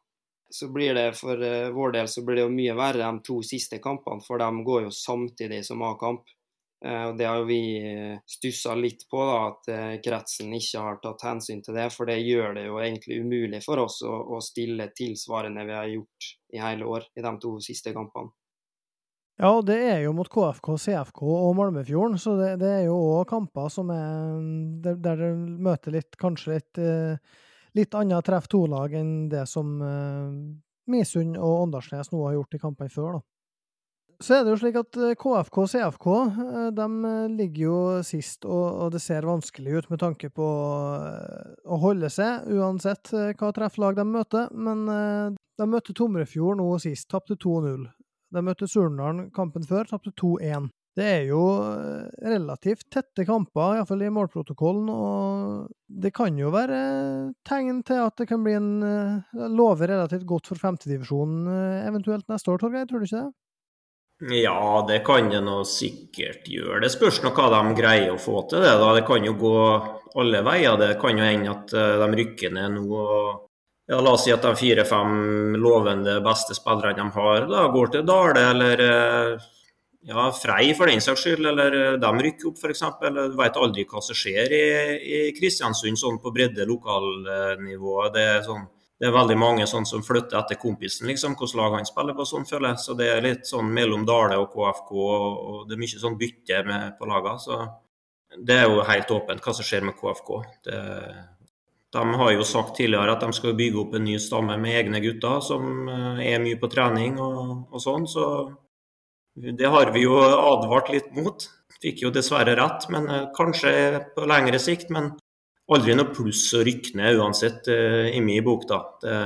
Så blir det For vår del så blir det jo mye verre de to siste kampene, for de går jo samtidig som A-kamp. Eh, og Det har vi stussa litt på, da, at eh, kretsen ikke har tatt hensyn til det. For det gjør det jo egentlig umulig for oss å, å stille tilsvarende vi har gjort i hele år i de to siste kampene. Ja, det er jo mot KFK, CFK og Malmefjorden, så det, det er jo òg kamper som er Der, dere møter litt, kanskje litt, eh, litt annet treff to-lag enn det som Misund og Åndalsnes nå har gjort i kampene før, da. Så er det jo slik at KFK og CFK de ligger jo sist, og, det ser vanskelig ut med tanke på å holde seg, uansett hva trefflag de møter. Men de møtte Tomrefjord nå sist, tapte 2-0. De møtte Surnadal kampen før, tapte 2-1. Det er jo relativt tette kamper, iallfall i målprotokollen, og det kan jo være tegn til at det kan bli en lover relativt godt for femtedivisjonen eventuelt neste år, Torgeir, tror du ikke det? Ja, det kan det nå sikkert gjøre. Det spørs nå hva de greier å få til det. da. Det kan jo gå alle veier. Det kan jo hende at eh, de rykker ned nå. og ja, La oss si at de fire-fem lovende beste spillerne de har, da går til Dale eller eh, ja, Frei for den saks skyld, eller eh, de rykker opp f.eks. Du vet aldri hva som skjer i, i Kristiansund sånn på bredde lokalnivå. Det er sånn det er veldig mange sånn som flytter etter kompisen, liksom, hvilket lag han spiller på. sånn føler jeg. Så det er litt sånn mellom Dale og KFK, og det er mye sånn bytte med på lagene. Så det er jo helt åpent hva som skjer med KFK. Det, de har jo sagt tidligere at de skal bygge opp en ny stamme med egne gutter som eh, er mye på trening og, og sånn. Så det har vi jo advart litt mot. Fikk jo dessverre rett, men eh, kanskje på lengre sikt. Men aldri noe pluss å rykke ned uansett, uh, i min bok. da. Det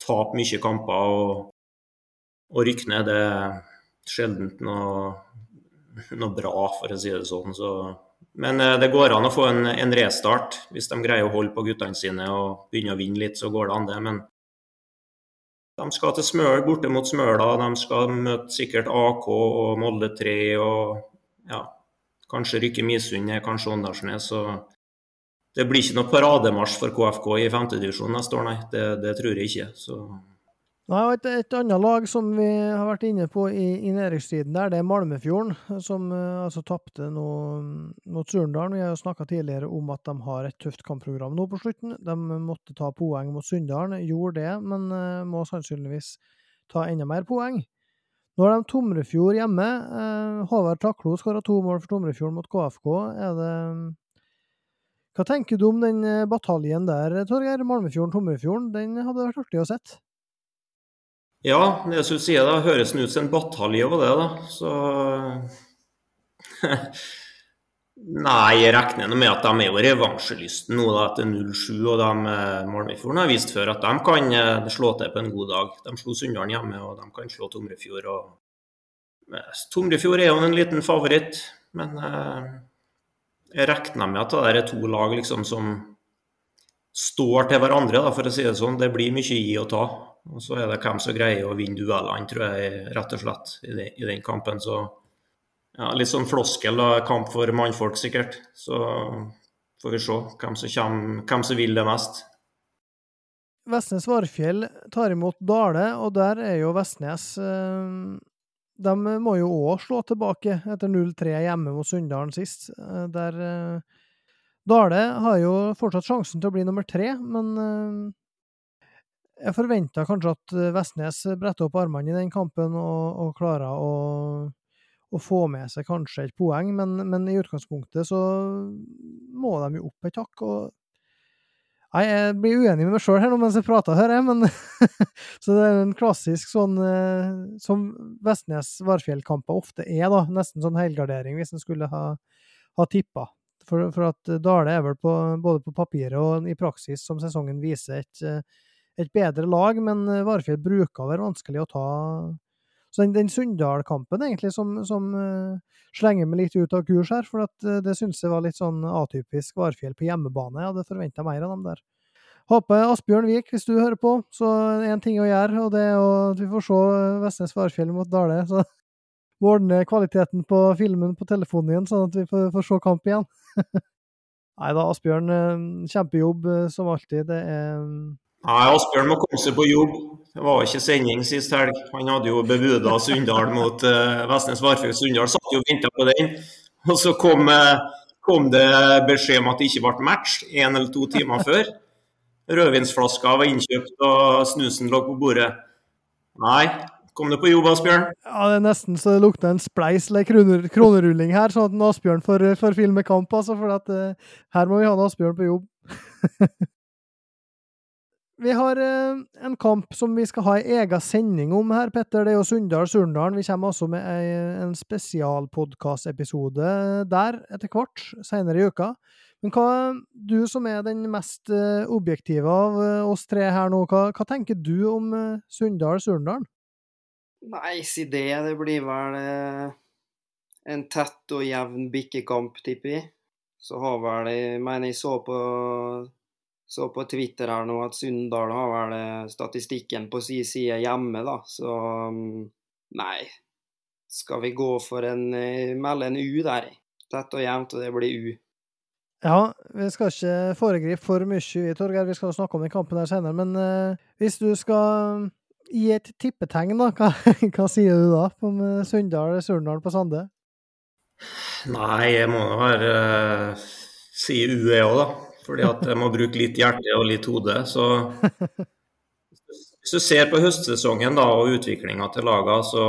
Tape mye kamper og, og rykke ned det er sjelden noe, noe, bra, for å si det sånn. Så. Men uh, det går an å få en, en, restart. Hvis de greier å holde på guttene sine og begynne å vinne litt, så går det an, det. Men de skal til Smøl, borte mot Smøla. De skal møte sikkert AK og Molde 3 og ja, kanskje rykke Misund, kanskje Åndalsnes. Det blir ikke noe parademarsj for KFK i femtedivisjon neste år, nei. Det, det, tror jeg ikke. Så. Nei, et, et, annet lag som vi har vært inne på i, i nedrykkstiden der, det er Malmefjorden, som uh, altså tapte nå mot Surndalen. Vi har jo snakka tidligere om at de har et tøft kampprogram nå på slutten. De måtte ta poeng mot Sunndalen, gjorde det, men uh, må sannsynligvis ta enda mer poeng. Nå har de Tomrefjord hjemme. Uh, Håvard Taklo skåra to mål for Tomrefjord mot KFK. Er det hva tenker du om den eh, bataljen der, Torgeir? Malmefjorden-Tomrefjorden. Den hadde vært artig å sett? Ja, det som du sier, da høres ut som en batalje over det, da. Så Nei, jeg regner med at de er jo revansjelysten nå da, etter 0-7. Og de, eh, Malmefjorden har vist før at de kan eh, slå til på en god dag. De slo Sunndalen hjemme, og de kan slå Tomrefjord. Og... Tomrefjord er jo en liten favoritt, men jeg regner med at det er to lag liksom som står til hverandre, da, for å si det sånn. Det blir mye gi og ta. Og så er det hvem som greier å vinne duellene, tror jeg, rett og slett, i den, i den kampen. Så ja, litt sånn floskel, da. Kamp for mannfolk, sikkert. Så får vi se hvem som, kommer, hvem som vil det mest. Vestnes Varfjell tar imot Dale, og der er jo Vestnes eh, de må jo òg slå tilbake etter 0-3 hjemme mot Sunndalen sist. Eh, der eh, Dale har jo fortsatt sjansen til å bli nummer tre, men eh, jeg forventa kanskje at Vestnes bretter opp armene i den kampen og, og klarer å, å, få med seg kanskje et poeng, men, men, i utgangspunktet så må de jo opp et hakk. Nei, jeg blir uenig med meg sjøl her nå mens jeg prater, hører jeg, men Så det er en klassisk sånn eh, som Vestnes-Varfjell-kamper ofte er, da. Nesten sånn helgardering, hvis en skulle ha, ha tippa. For, for, at Dale er vel på, både på papiret og i praksis, som sesongen viser, et, eh, et bedre lag, men Varfjell bruker å være vanskelig å ta. Så den, den Sunndal-kampen, egentlig, som, som uh, slenger meg litt ut av kurs her, for at, uh, det syns jeg var litt sånn atypisk Varfjell på hjemmebane. Jeg hadde forventa mer av dem der. Håper Asbjørn Vik, hvis du hører på, så er det én ting å gjøre, og det er at vi får se Vestnes Varfjell mot Dale. Så må ordne kvaliteten på filmen på telefonen igjen, sånn at vi får, får se kamp igjen. Nei da, Asbjørn, eh, kjempejobb som alltid. Det er Nei, Asbjørn må komme seg på jobb. Det var ikke sending sist helg. Han hadde jo bebuda Sunndal mot uh, Vestnes Varfjord. Sunndal satt jo og venta på den. Og så kom, uh, kom, det beskjed om at det ikke ble match en eller to timer før. Rødvinsflaska var innkjøpt og snusen lå på bordet. Nei, kom du på jobb, Asbjørn? Ja, det er nesten så det lukter en spleis eller kroner, kronerulling her, sånn at Asbjørn får, får filme kamp. altså, For at, uh, her må vi ha en Asbjørn på jobb. Vi har eh, en kamp som vi skal ha ei ega sending om her, Petter. Det er jo Sunndal-Surndalen. Vi kommer også med ei, en spesialpodkastepisode der etter hvert, senere i uka. Men hva, du som er den mest uh, objektive av uh, oss tre her nå, hva, hva tenker du om Sunndal-Surndalen? Nei, si det. Det blir vel en tett og jevn bikkekamp, tipper jeg. Så har vel Jeg mener jeg så på, så på Twitter her nå at Sunndal har vel statistikken på sin side hjemme, da. Så um, nei. Skal vi gå for en Melde en U der, Tett og jevnt, og det blir U. Ja, vi skal ikke foregripe for mye, vi, Torgeir. Vi skal snakke om den kampen her senere. Men uh, hvis du skal gi et tippetegn, da, hva, hva sier du da om uh, Sunndal-Surndal på Sande? Nei, jeg må være uh, si U, jeg òg, da. Fordi at jeg må bruke litt hjerte og litt hode. Så hvis du ser på høstsesongen da, og utviklinga til lagene, så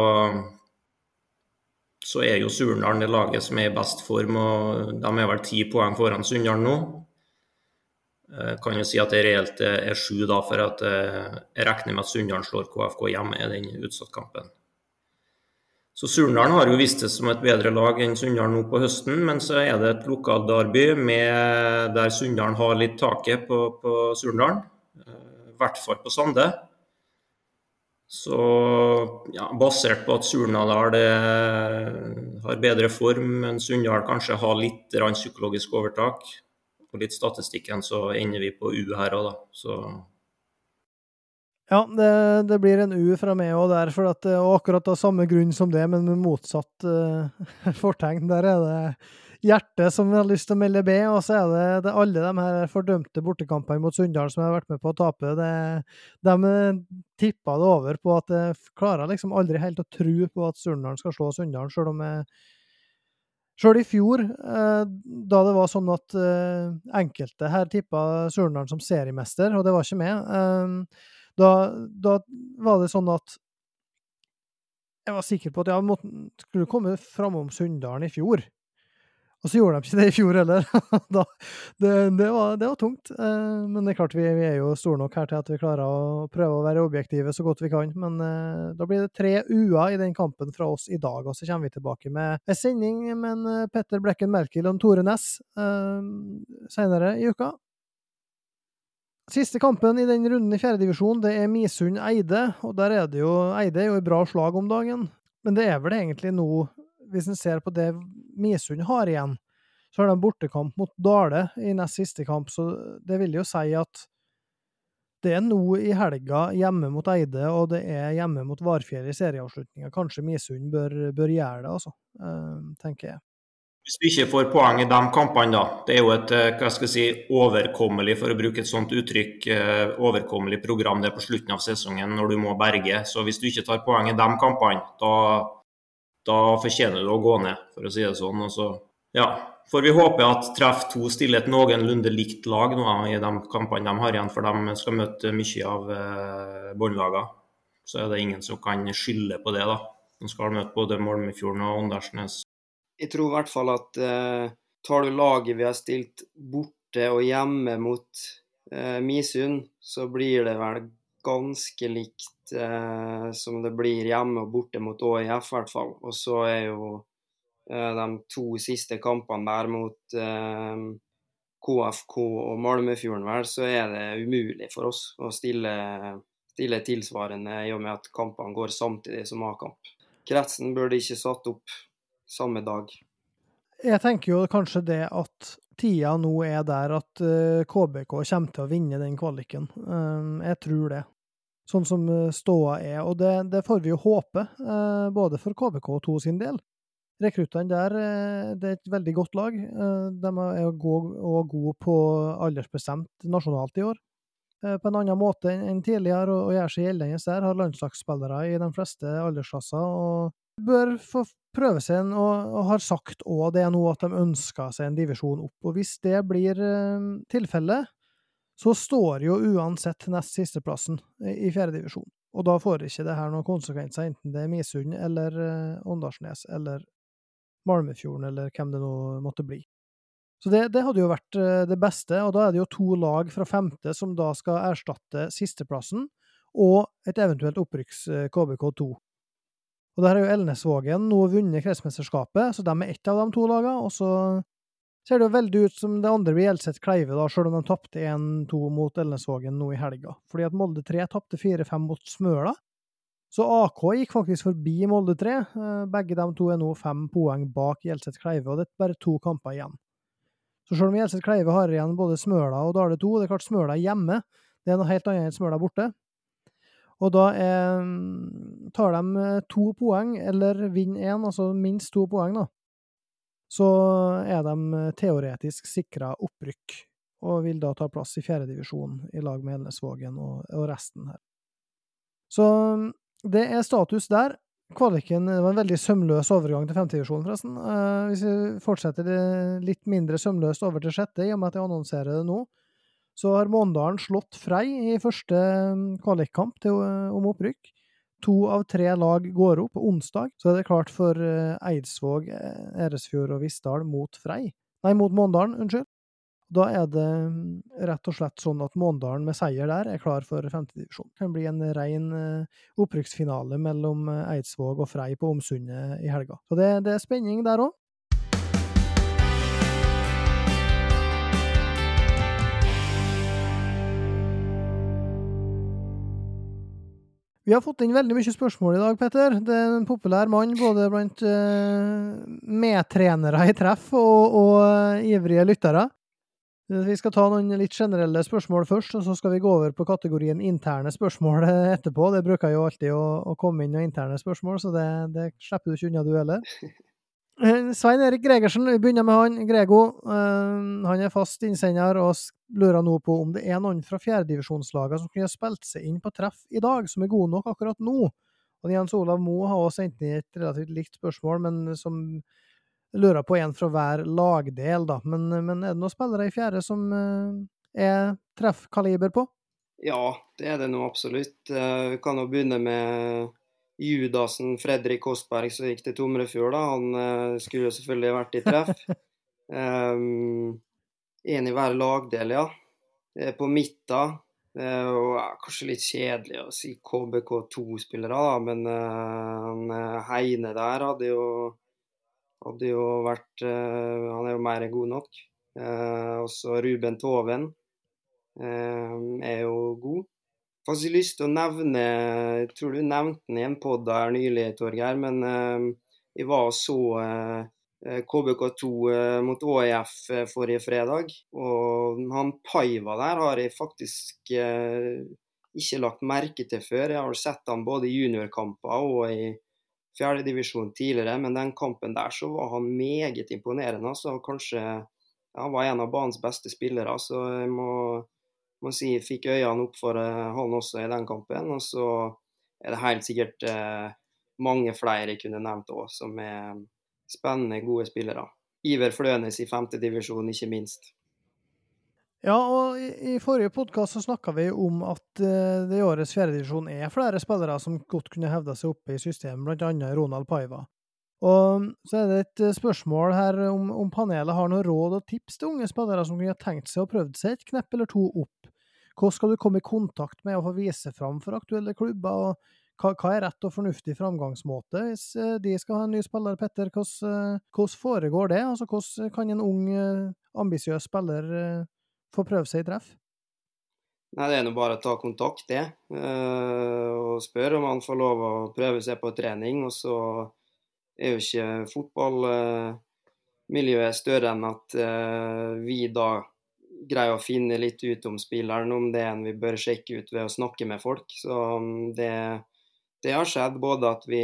så er jo Surndalen det laget som er i best form. og De er vel ti poeng foran Sunndal nå. Jeg kan jo si at det reelt er sju, da, for at eh, jeg regner med at Sunndal slår KFK hjemme i den utsattkampen. Så Surndalen har jo vist det som et bedre lag enn Sunndal nå på høsten, men så er det et lokalderby der Sunndalen har litt taket på, på Surndalen. Eh, I hvert fall på Sande. Så ja, basert på at Surnadal har bedre form, men Sunndal kanskje har litt psykologisk overtak, og litt statistikken, så ender vi på U her òg, da. Så ja, det, det, blir en U fra meg òg der, for at, og akkurat av samme grunn som det, men med motsatt uh, fortegn. Der er det hjertet som har lyst til å melde B, og så er det, det alle de her fordømte bortekampene mot Sunndal som jeg har vært med på å tape. Det, de eh, tippa det over på at jeg klarer liksom aldri helt å tro på at Surndalen skal slå Sunndalen, sjøl om jeg Sjøl i fjor, eh, da det var sånn at eh, enkelte her tippa Surndalen som seriemester, og det var ikke med, da, da var det sånn at jeg var sikker på at jeg måtte, skulle komme framom Sunndalen i fjor. Og så gjorde de ikke det i fjor heller. da, det, det, var, det, var, tungt. Eh, men det er klart vi, vi, er jo store nok her til at vi klarer å prøve å være objektive så godt vi kan. Men eh, da blir det tre u-er i den kampen fra oss i dag, og så kommer vi tilbake med en sending med en eh, Petter Blekken Merkel og Tore Næss eh, senere i uka. Siste kampen i den runden i fjerdedivisjon, det er Misund-Eide. Og der er det jo Eide er jo i bra slag om dagen. Men det er vel egentlig nå hvis en ser på det Misund har igjen, så har de bortekamp mot Dale i nest siste kamp, så det vil jo si at det er nå i helga hjemme mot Eide, og det er hjemme mot Varfjell i serieavslutninga. Kanskje Misund bør, bør, gjøre det, altså, eh, tenker jeg. Hvis du ikke får poeng i de kampene, da. Det er jo et eh, hva skal jeg si, overkommelig, for å bruke et sånt uttrykk, eh, overkommelig program det er på slutten av sesongen når du må berge. Så hvis du ikke tar poeng i de kampene, da da fortjener du å gå ned, for å si det sånn. Og så ja, får vi håpe at Treff 2 stiller et noenlunde likt lag nå i de kampene de har igjen, for de skal møte mye av eh, båndlagene. Så er det ingen som kan skylde på det, da. De skal møte både Molmefjorden og Åndalsnes. Jeg tror i hvert fall at eh, tar du laget vi har stilt borte og hjemme mot eh, Misund, så blir det vel ganske likt eh, som det blir hjemme og borte mot ÅIF, i hvert fall. Og så er jo eh, de to siste kampene der mot eh, KFK og Malmefjorden, vel, så er det umulig for oss å stille, stille tilsvarende i og med at kampene går samtidig som A-kamp. Kretsen burde ikke satt opp samme dag. Jeg tenker jo kanskje det at tida nå er der at KBK eh, kommer til å vinne den kvaliken. Eh, jeg tror det. Sånn som eh, ståa er. Og det, det får vi jo håpe, både for KBK2 sin del. Rekruttene der det er et veldig godt lag. De er gode, gode på aldersbestemt nasjonalt i år. På en annen måte enn tidligere, og gjør seg gjeldende der. Har landslagsspillere i de fleste aldersklasser. og bør få prøve seg en, og, og, har sagt òg det nå at de ønsker seg en divisjon opp. Og hvis det blir uh, tilfellet, så står jo uansett nest sisteplassen i, fjerdedivisjon. Og da får ikke det her noen konsekvenser, enten det er Misund eller uh, Åndalsnes eller Malmefjorden eller hvem det nå måtte bli. Så det, det, hadde jo vært eh, det beste, og da er det jo to lag fra femte som da skal erstatte sisteplassen, og et eventuelt opprykks KBK2. Og der har jo Elnesvågen nå vunnet kretsmesterskapet, så de er ett av de to lagene. Og så ser det jo veldig ut som det andre blir Hjelset Kleive, da, selv om de tapte 1-2 mot Elnesvågen nå i helga. Fordi at Molde 3 tapte 4-5 mot Smøla. Så AK gikk faktisk forbi Molde 3. Begge de to er nå fem poeng bak Hjelset Kleive, og det er bare to kamper igjen. Så selv om Hjelset Kleive har igjen både Smøla og Dale 2, det er klart Smøla er hjemme, det er noe helt annet enn Smøla borte. Og da er, tar de eh, to poeng, eller vinner én, altså minst to poeng, da, så er de eh, teoretisk sikra opprykk, og vil da ta plass i fjerdedivisjon i lag med Elnesvågen og, og resten her. Så det er status der. Kvaliken det var en veldig sømløs overgang til femtedivisjon, forresten. Uh, hvis vi fortsetter litt mindre sømløst over til sjette, i og med at jeg annonserer det nå, så har Måndalen slått Frei i første mm, kvalikkamp eh, om opprykk. To av tre lag går opp. Onsdag så er det klart for eh, Eidsvåg, eh, Eresfjord og Vissdal mot Frei. Nei, mot Måndalen, unnskyld. Da er det mm, rett og slett sånn at Måndalen med seier der er klar for femtedivisjon. Det kan bli en ren opprykksfinale mellom Eidsvåg og Frei på Omsundet i helga. Så det, det er spenning der òg. Vi har fått inn veldig mye spørsmål i dag, Petter. Det er en populær mann både blant uh, medtrenere i treff og, og uh, ivrige lyttere. Vi skal ta noen litt generelle spørsmål først, og så skal vi gå over på kategorien interne spørsmål etterpå. Det bruker jo alltid å, å komme inn noen interne spørsmål, så det, det slipper du ikke unna, du heller. Eh, Svein Erik Gregersen, vi begynner med han. Grego. Han er fast innsender og lurer nå på om det er noen fra fjerdedivisjonslagene som kunne spilt seg inn på treff i dag, som er gode nok akkurat nå. Og Jens Olav Moe har også sendt inn et relativt likt spørsmål, men som lurer på en fra hver lagdel, da. Men, men er det noen spillere i fjerde som uh, er treffkaliber på? Ja, det er det nå absolutt. Vi kan jo begynne med Judasen Fredrik Kostberg som gikk til Tomrefjord, da, han skulle skulle selvfølgelig vært i treff. Um, en i hver lagdel, ja. På midten. Uh, og ja, Kanskje litt kjedelig å si KBK2-spillere, da, men uh, Heine der hadde jo, hadde jo vært Han er jo mer enn god nok. også Ruben Toven er jo god faktisk lyst til å nevne Jeg tror du nevnte den i en pod nylig, Torgeir. Men jeg var og så eh, KBK2 uh, eh, mot ÅIF forrige fredag. Og han Paiva der har jeg faktisk ikke lagt merke til før. Jeg har sett han både i juniorkamper og i fjerdedivisjon tidligere, men den kampen der så var han meget imponerende. Så kanskje han var en av banens beste spillere. Så jeg må må si, fikk øynene opp for han også i den kampen. Og så er det helt sikkert mange flere jeg kunne nevnt òg, som er spennende, gode spillere. Iver Flønes i femtedivisjon, ikke minst. Ja, og i, i forrige podkast snakka vi om at uh, det i årets fjerdedivisjon er flere spillere som godt kunne hevda seg oppe i systemet, bl.a. Ronald Paiva. Og så er det et spørsmål her om, om panelet har noen råd og tips til unge spillere som kunne tenkt seg å prøvd seg et knepp eller to opp hvordan skal du komme i kontakt med og få vise fram for aktuelle klubber? og hva, hva er rett og fornuftig framgangsmåte hvis eh, de skal ha en ny spiller, Petter? Hvordan, eh, hvordan foregår det? Altså, hvordan kan en ung, eh, ambisiøs spiller få prøve seg i treff? Nei, Det er nå bare å ta kontakt, det. Og spørre om han får lov å prøve seg på trening. Og så er jo ikke fotballmiljøet større enn at vi da greier å finne litt ut om spilleren, om det er en vi bør sjekke ut ved å snakke med folk. Så det det, det har skjedd både at vi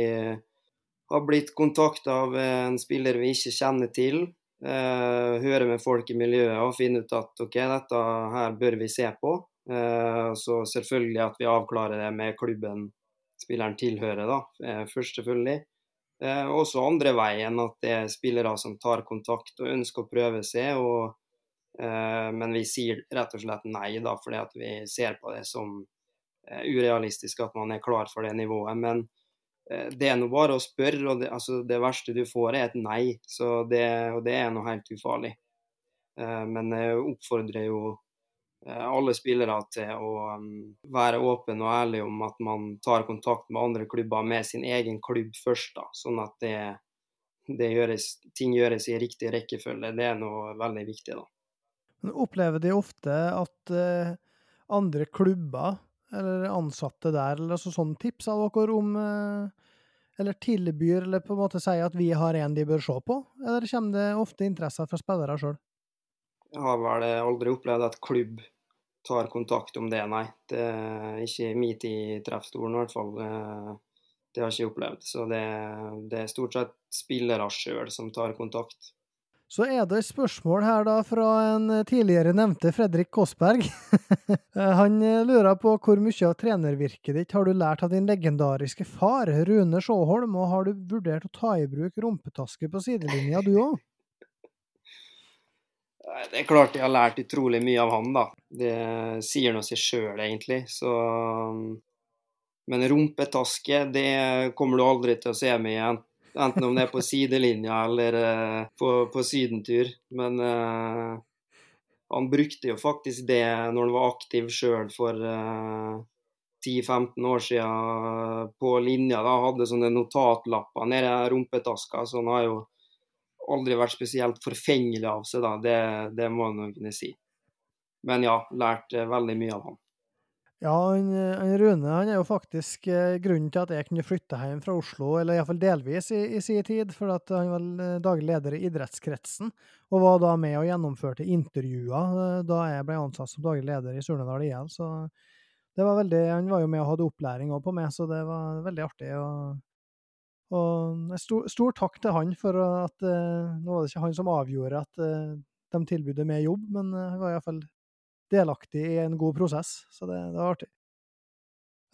har blitt kontakta av en spiller vi ikke kjenner til, eh, høre med folk i miljøet og finne ut at OK, dette her bør vi se på. Eh, så selvfølgelig at vi avklarer det med klubben spilleren tilhører, da, eh, først selvfølgelig. Eh, også andre veien, at det er spillere som tar kontakt og ønsker å prøve seg. og Eh, men vi sier rett og slett nei, da, fordi at vi ser på det som urealistisk at man er klar for det nivået. Men eh, det er nå bare å spørre, og det, altså, det, verste du får er et nei. Så det, og det er noe helt ufarlig. Men jeg oppfordrer jo alle spillere til å være åpen og ærlig om at man tar kontakt med andre klubber med sin egen klubb først, da, sånn at det, det gjøres, ting gjøres i riktig rekkefølge. Det er noe veldig viktig. da. Men opplever de ofte at andre klubber eller ansatte der, eller altså sånn tips av dere om Eller tilbyr, eller på en måte sier at vi har en de bør se på? Eller kommer det ofte interesser fra spillere sjøl? Jeg har vel aldri opplevd at klubb tar kontakt om det, nei. Det er ikke mitt i treffstolen i hvert fall. Det har jeg ikke opplevd. Så det, det er stort sett spillere sjøl som tar kontakt. Så er det et spørsmål her da fra en tidligere nevnte Fredrik Kåssberg. Han lurer på hvor mye av trenervirket ditt har du lært av din legendariske far, Rune Sjåholm, og har du vurdert å ta i bruk rumpetaske på sidelinja, du òg? Det er klart jeg har lært utrolig mye av han, da. Det sier noe seg sjøl, egentlig. Så Men rumpetaske, det kommer du aldri til å se meg igjen Enten om det er på sidelinja eller uh, på, på, sydentur. Men uh, han brukte jo faktisk det når han var aktiv sjøl for uh, eh, 10-15 år siden på linja. da Hadde sånne notatlapper nede i rumpetaska. Så han har jo aldri vært spesielt forfengelig av seg, da. Det, det må man kunne si. Men ja, lærte veldig mye av han. Ja, han, han Rune han er jo faktisk eh, grunnen til at jeg kunne flytte hjem fra Oslo, eller iallfall delvis i, i sin tid, for han var eh, daglig leder i idrettskretsen, og var da med og gjennomførte intervjuer eh, da jeg ble ansatt som daglig leder i Surnadal IL. Så det var veldig, han var jo med og hadde opplæring òg på meg, så det var veldig artig. og og stor, stor, takk til han for at Nå var det ikke han som avgjorde at de tilbød meg jobb, men han var iallfall delaktig i en god prosess, så det, det er artig.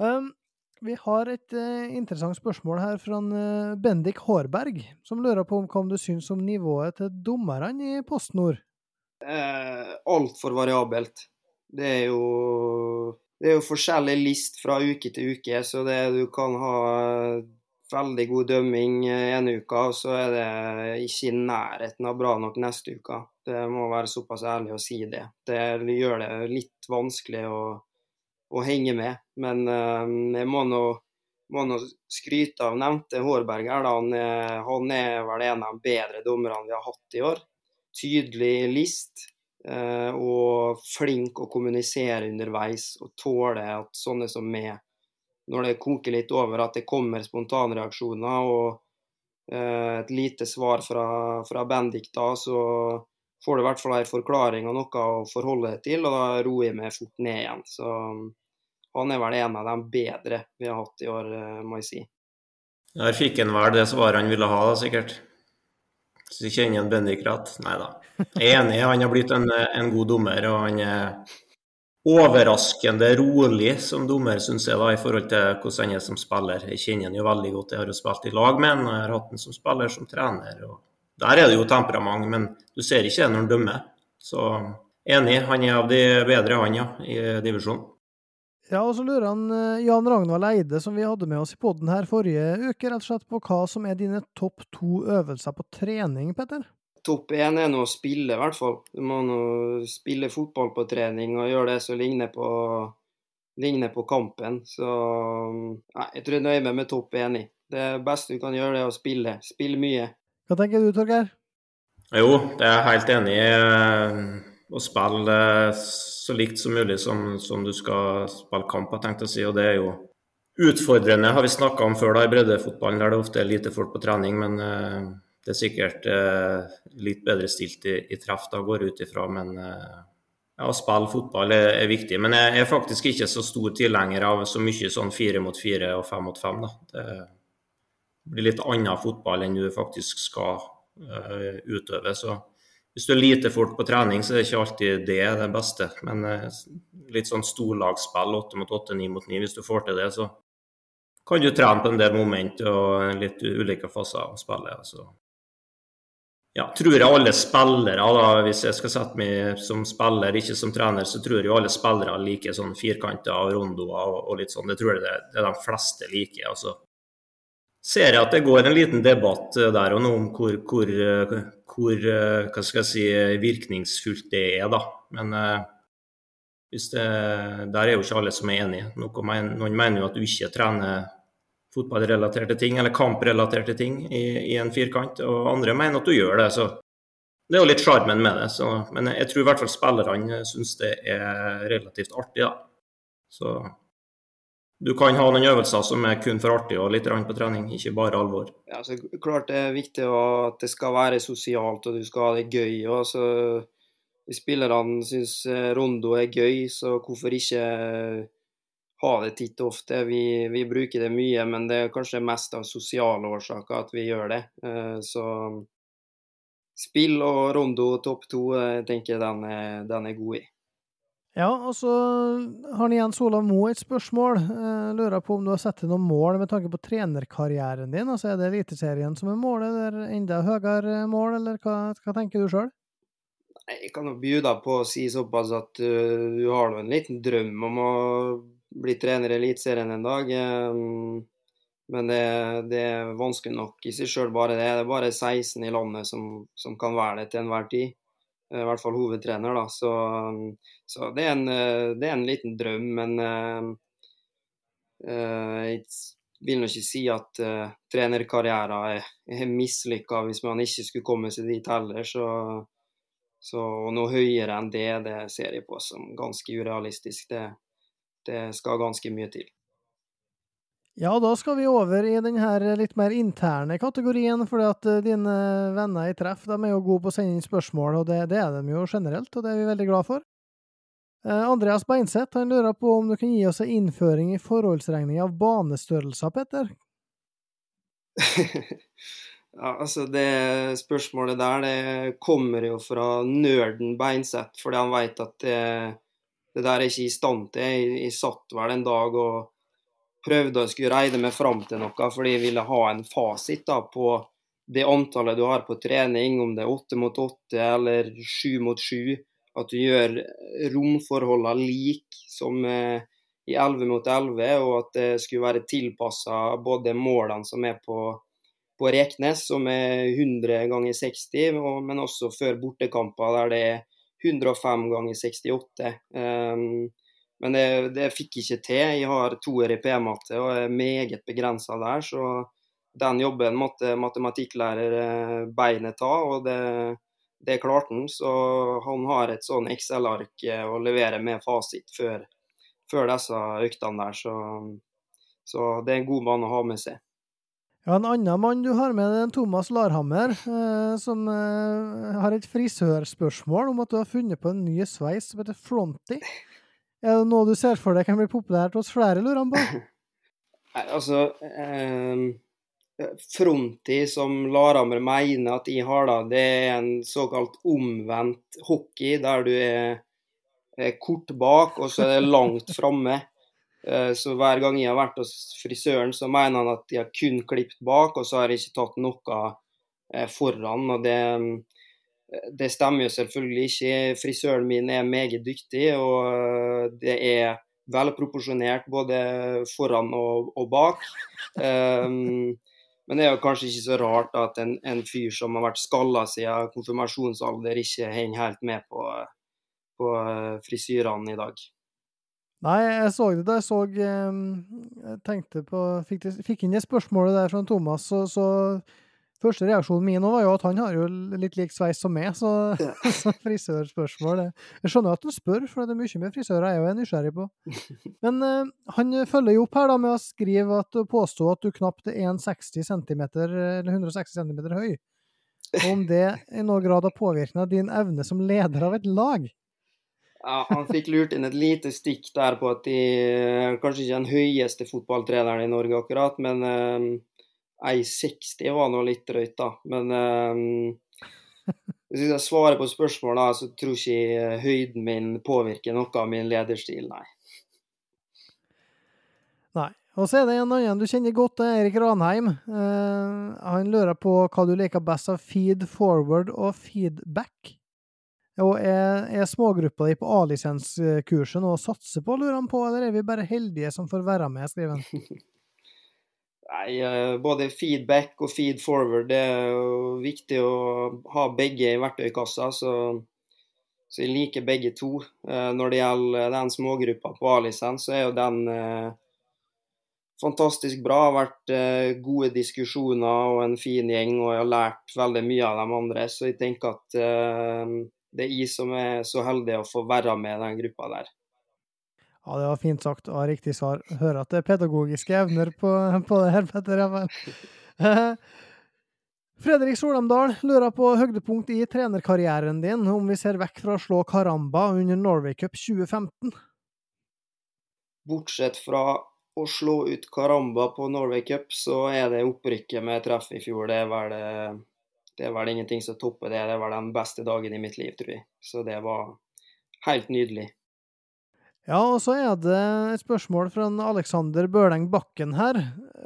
Um, vi har et uh, interessant spørsmål her fra uh, Bendik Hårberg, som lurer på om hva du syns om nivået til dommerne i Post Nord? Eh, Altfor variabelt. Det er jo det er jo forskjellig list fra uke til uke, så det du kan ha veldig god dømming ene uka, og så er det ikke i nærheten av bra nok neste uke. Det må være såpass ærlig å si det. Det gjør det litt vanskelig å, å henge med. Men uh, jeg må nå, må nå, skryte av nevnte Hårberger. Han er, han er vel en av de bedre dommerne vi har hatt i år. Tydelig list. Uh, og flink å kommunisere underveis og tåle at sånne som meg når det koker litt over, at det kommer spontanreaksjoner og eh, et lite svar fra, fra Bendik da, så får du i hvert fall en forklaring og noe å forholde deg til, og da roer jeg meg fort ned igjen. Så han er vel en av de bedre vi har hatt i år, eh, må jeg si. Der fikk han vel det svaret han ville ha, da, sikkert. Så kjenner han Bendik rett? Nei da. Jeg er enig, han har blitt en, en god dommer, og han er overraskende rolig som dommer, syns jeg, da, i forhold til hvordan han er som spiller. Jeg kjenner han jo veldig godt, jeg har jo spilt i lag med han, og jeg har hatt han som spiller, som trener. og Der er det jo temperament, men du ser ikke det når han dømmer. Så enig, han er av de bedre, han, ja, i divisjonen. Ja, og så lurer han eh, Jan Ragnvald Eide, som vi hadde med oss i poden her forrige uke, rett og slett på hva som er dine topp to øvelser på trening, Petter? topp én er nå å spille, i hvert fall. Du må nå spille fotball på trening og gjøre det som ligner på, ligner på kampen. Så nei, jeg tror jeg nøyer meg med topp én i. Det beste du kan gjøre, er å spille. Spille mye. Hva tenker du, Torgeir? Jo, jeg er helt enig i. Å spille så likt som mulig som, som du skal spille kamp, jeg tenkte å si. Og det er jo utfordrende, har vi snakka om før da, i breddefotballen, der det ofte er lite folk på trening. men uh, det er sikkert uh, litt bedre stilt i, i treff, da går ut ifra. Men uh, ja, å spille fotball er, er, viktig. Men jeg er faktisk ikke så stor tilhenger av så mye sånn fire mot fire og fem mot fem. Da. Det blir litt annen fotball enn du faktisk skal uh, utøve. Så hvis du er lite folk på trening, så er det ikke alltid det det beste. Men uh, litt sånn storlagsspill, åtte mot åtte, ni mot ni, hvis du får til det, så kan du trene på en del moment og litt ulike faser av spillet. Så ja, tror jeg alle spillere, da, hvis jeg skal sette meg som spiller, ikke som trener, så tror jeg alle spillere liker sånn firkanter og rondoer og, og, litt sånn. Det tror jeg det, det er de fleste liker. altså ser jeg at det går en liten debatt der og nå om hvor, hvor, hvor eh, hva skal jeg si, virkningsfullt det er, da. Men hvis det, der er jo ikke alle som er enige. Noen mener jo at du ikke trener fotballrelaterte ting, eller kamprelaterte ting i, i, en firkant, og andre mener at du gjør det. så Det er jo litt sjarmen med det. Så, men jeg tror i hvert fall spillerne syns det er relativt artig. da. Så du kan ha noen øvelser som er kun for artig og litt på trening, ikke bare alvor. Ja, så klart det er viktig at det skal være sosialt og du skal ha det gøy. Og så hvis spillerne syns eh, Rondo er gøy, så hvorfor ikke ha det titt og ofte? Vi, vi, bruker det mye, men det er kanskje mest av sosiale årsaker at vi gjør det. Eh, så spill og Rondo topp to, jeg eh, tenker den er, den er god i. Ja, og så har Jens Olav Moe et spørsmål. Jeg lurer på om du har sett deg noen mål med tanke på trenerkarrieren din? Altså Er det Eliteserien som er målet, eller enda høyere mål, eller hva, hva tenker du sjøl? Jeg kan jo bjuda på å si såpass at uh, du har en liten drøm om å bli trener i Eliteserien en dag. Um, men det, det, er vanskelig nok i seg sjøl, bare det. Det er bare 16 i landet som, som kan være det til enhver tid. Eh, i hvert fall hovedtrener. Da. Så, så det, er en, eh, det, er en, liten drøm, men uh, jeg vil nå ikke si at uh, trenerkarrieren er, er mislykka hvis man ikke skulle komme seg dit heller. Så, så noe høyere enn det, det ser jeg på som ganske urealistisk. Det, det skal ganske mye til. Ja, da skal vi over i den her litt mer interne kategorien, fordi at uh, dine venner i treff de er jo gode på å sende inn spørsmål, og det, det, er de jo generelt, og det er vi veldig glad for. Andreas Beinseth han lurer på om du kan gi oss en innføring i forholdsregning av banestørrelser, Petter? ja, altså det spørsmålet der det kommer jo fra nerden Beinseth, fordi han veit at det, det, der er ikke i stand til. Jeg, jeg satt vel en dag og prøvde å skulle regne meg fram til noe, fordi jeg ville ha en fasit da, på det antallet du har på trening, om det er åtte mot åtte eller sju mot sju. At du gjør romforholdene like som eh, i 11 mot 11, og at det skulle være tilpassa både målene som er på, på Reknes, som er 100 ganger 60, og, men også før bortekamper der det er 105 ganger 68. Um, men det, det fikk jeg ikke til. Jeg har toer i P-matte og er meget begrensa der. Så den jobben måtte matematikklærer eh, beinet ta, og det, det klarte han. Så han har et sånn Excel-ark eh, å levere med fasit før, før disse øktene der. Så, så, det er en god mann å ha med seg. Ja, En annen mann du har med, er Thomas Larhammer, eh, som eh, har et frisørspørsmål om at du har funnet på en ny sveis som heter Fronty. Er det noe du ser for deg kan bli populært hos flere, lurer han på? Nei, altså eh, Fronti, som Laramer mener at jeg har, da, det er en såkalt omvendt hockey, der du er, er kort bak, og så er det langt framme. Eh, så hver gang jeg har vært hos frisøren, så mener han at jeg har kun klippet bak, og så har jeg ikke tatt noe eh, foran. og det det stemmer jo selvfølgelig ikke. Frisøren min er meget dyktig, og eh, det er velproporsjonert både foran og, og bak. Um, men det er jo kanskje ikke så rart at en, en fyr som har vært skalla siden konfirmasjonsalder, ikke henger helt med på, på eh, frisyrene i dag. Nei, jeg så det da jeg så ehm, Jeg tenkte på Fikk, fikk inn det spørsmålet der fra Thomas, så, så Første reaksjonen min var jo at han har jo litt lik sveis som meg, så, ja. så frisørspørsmål det. Jeg skjønner at han spør, for det er mye med frisører jeg er nysgjerrig på. Men uh, han følger jo opp her da med å skrive at og påstå at du knapt er 160 cm, eller 160 cm høy. Og om det i noen grad har påvirkning av din evne som leder av et lag. Ja, Han fikk lurt inn et lite stikk der på at de kanskje ikke den høyeste fotballtreneren i Norge akkurat, men uh, 1,60 var nå litt drøyt, da. Men um, hvis jeg svarer på spørsmålet, så tror ikke høyden min påvirker noe av min lederstil, nei. Nei. Og så er det en annen du kjenner godt, Erik Ranheim. Uh, han lurer på hva du liker best av feed forward og feedback. Og er, er smågruppa di på A-lisenskurset noe å satse på, lurer han på, eller er vi bare heldige som får være med, skriver han. Nei, eh, både feedback og feed forward det er viktig å ha begge i verktøykassa. Så, så jeg liker begge to. Eh, når det gjelder den smågruppa på A-lisens, så er jo den eh, fantastisk bra. Det har vært gode diskusjoner og en fin gjeng, og jeg har lært veldig mye av de andre. Så jeg tenker at det er jeg som er så heldig å få være med i den gruppa der. Ja, det var fint sagt og riktig svar. Hører at det er pedagogiske evner på, på det her, Petter. Ja, Fredrik Solamdal lurer på høydepunkt i trenerkarrieren din, om vi ser vekk fra å slå Karamba under Norway Cup 2015? Bortsett fra å slå ut Karamba på Norway Cup, så er det opprykket med treff i fjor. Det er vel, det er vel ingenting som topper det. Det var den beste dagen i mitt liv, tror jeg. Så det var helt nydelig. Ja, og så er det et spørsmål fra Alexander Børleng Bakken her.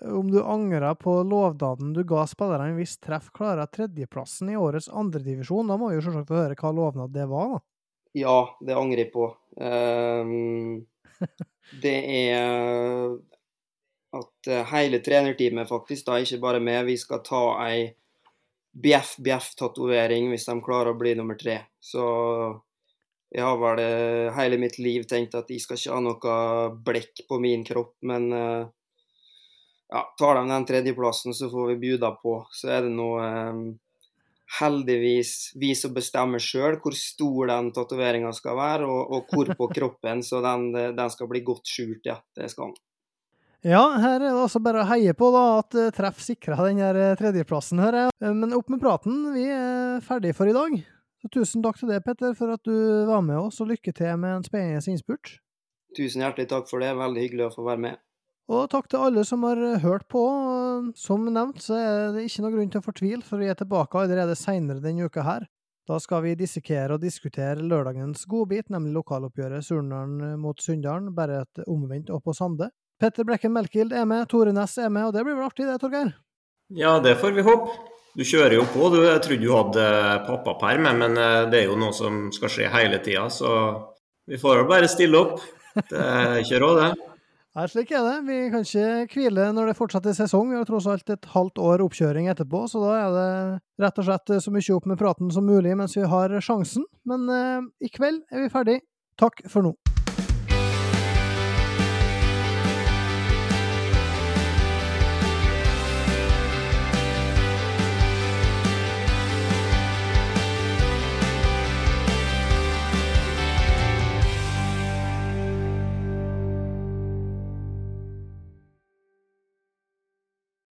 Om du angrer på lovnaden du ga spillerne hvis Treff klarer tredjeplassen i årets andredivisjon. Da må vi jo selvsagt få høre hva lovnad det var, da. Ja, det angrer jeg på. Um, det er at hele trenerteamet, faktisk, da, ikke bare meg, vi skal ta ei bjeff-bjeff-tatovering hvis de klarer å bli nummer tre. Så jeg har vel eh, hele mitt liv tenkt at jeg skal ikke ha noe blekk på min kropp, men eh, ja, tar de den tredjeplassen, så får vi bjuda på. Så er det nå eh, heldigvis vi som bestemmer sjøl hvor stor den tatoveringa skal være, og, og, hvor på kroppen, så den, den skal bli godt skjult, ja. Det skal den. Ja, her er det altså bare å heie på da, at Treff sikra den tredjeplassen. her. Men opp med praten, vi er ferdige for i dag. Så tusen takk til deg, Petter, for at du var med oss, og lykke til med en spennende innspurt. Tusen hjertelig takk for det. Veldig hyggelig å få være med. Og takk til alle som har hørt på. Som nevnt så er det ikke noe grunn til å fortvile, for vi er tilbake allerede seinere denne uka her. Da skal vi dissekere og diskutere lørdagens godbit, nemlig lokaloppgjøret Surnadal mot Sunndalen, bare et omvendt og på Sande. Petter Brekken Melkild er med, Tore Næss er med, og det blir vel artig det, Torgeir? Ja, det får vi håpe. Du kjører jo på. Du, jeg trodde du hadde pappaperm, men eh, det er jo noe som skal skje hele tida. Så vi får bare stille opp. Det er ikke det. Ja, slik er det. Vi kan ikke hvile når det fortsatt er sesong. Vi har tross alt et halvt år oppkjøring etterpå, så da er det rett og slett så mye opp med praten som mulig mens vi har sjansen. Men eh, i kveld er vi ferdig. Takk for nå.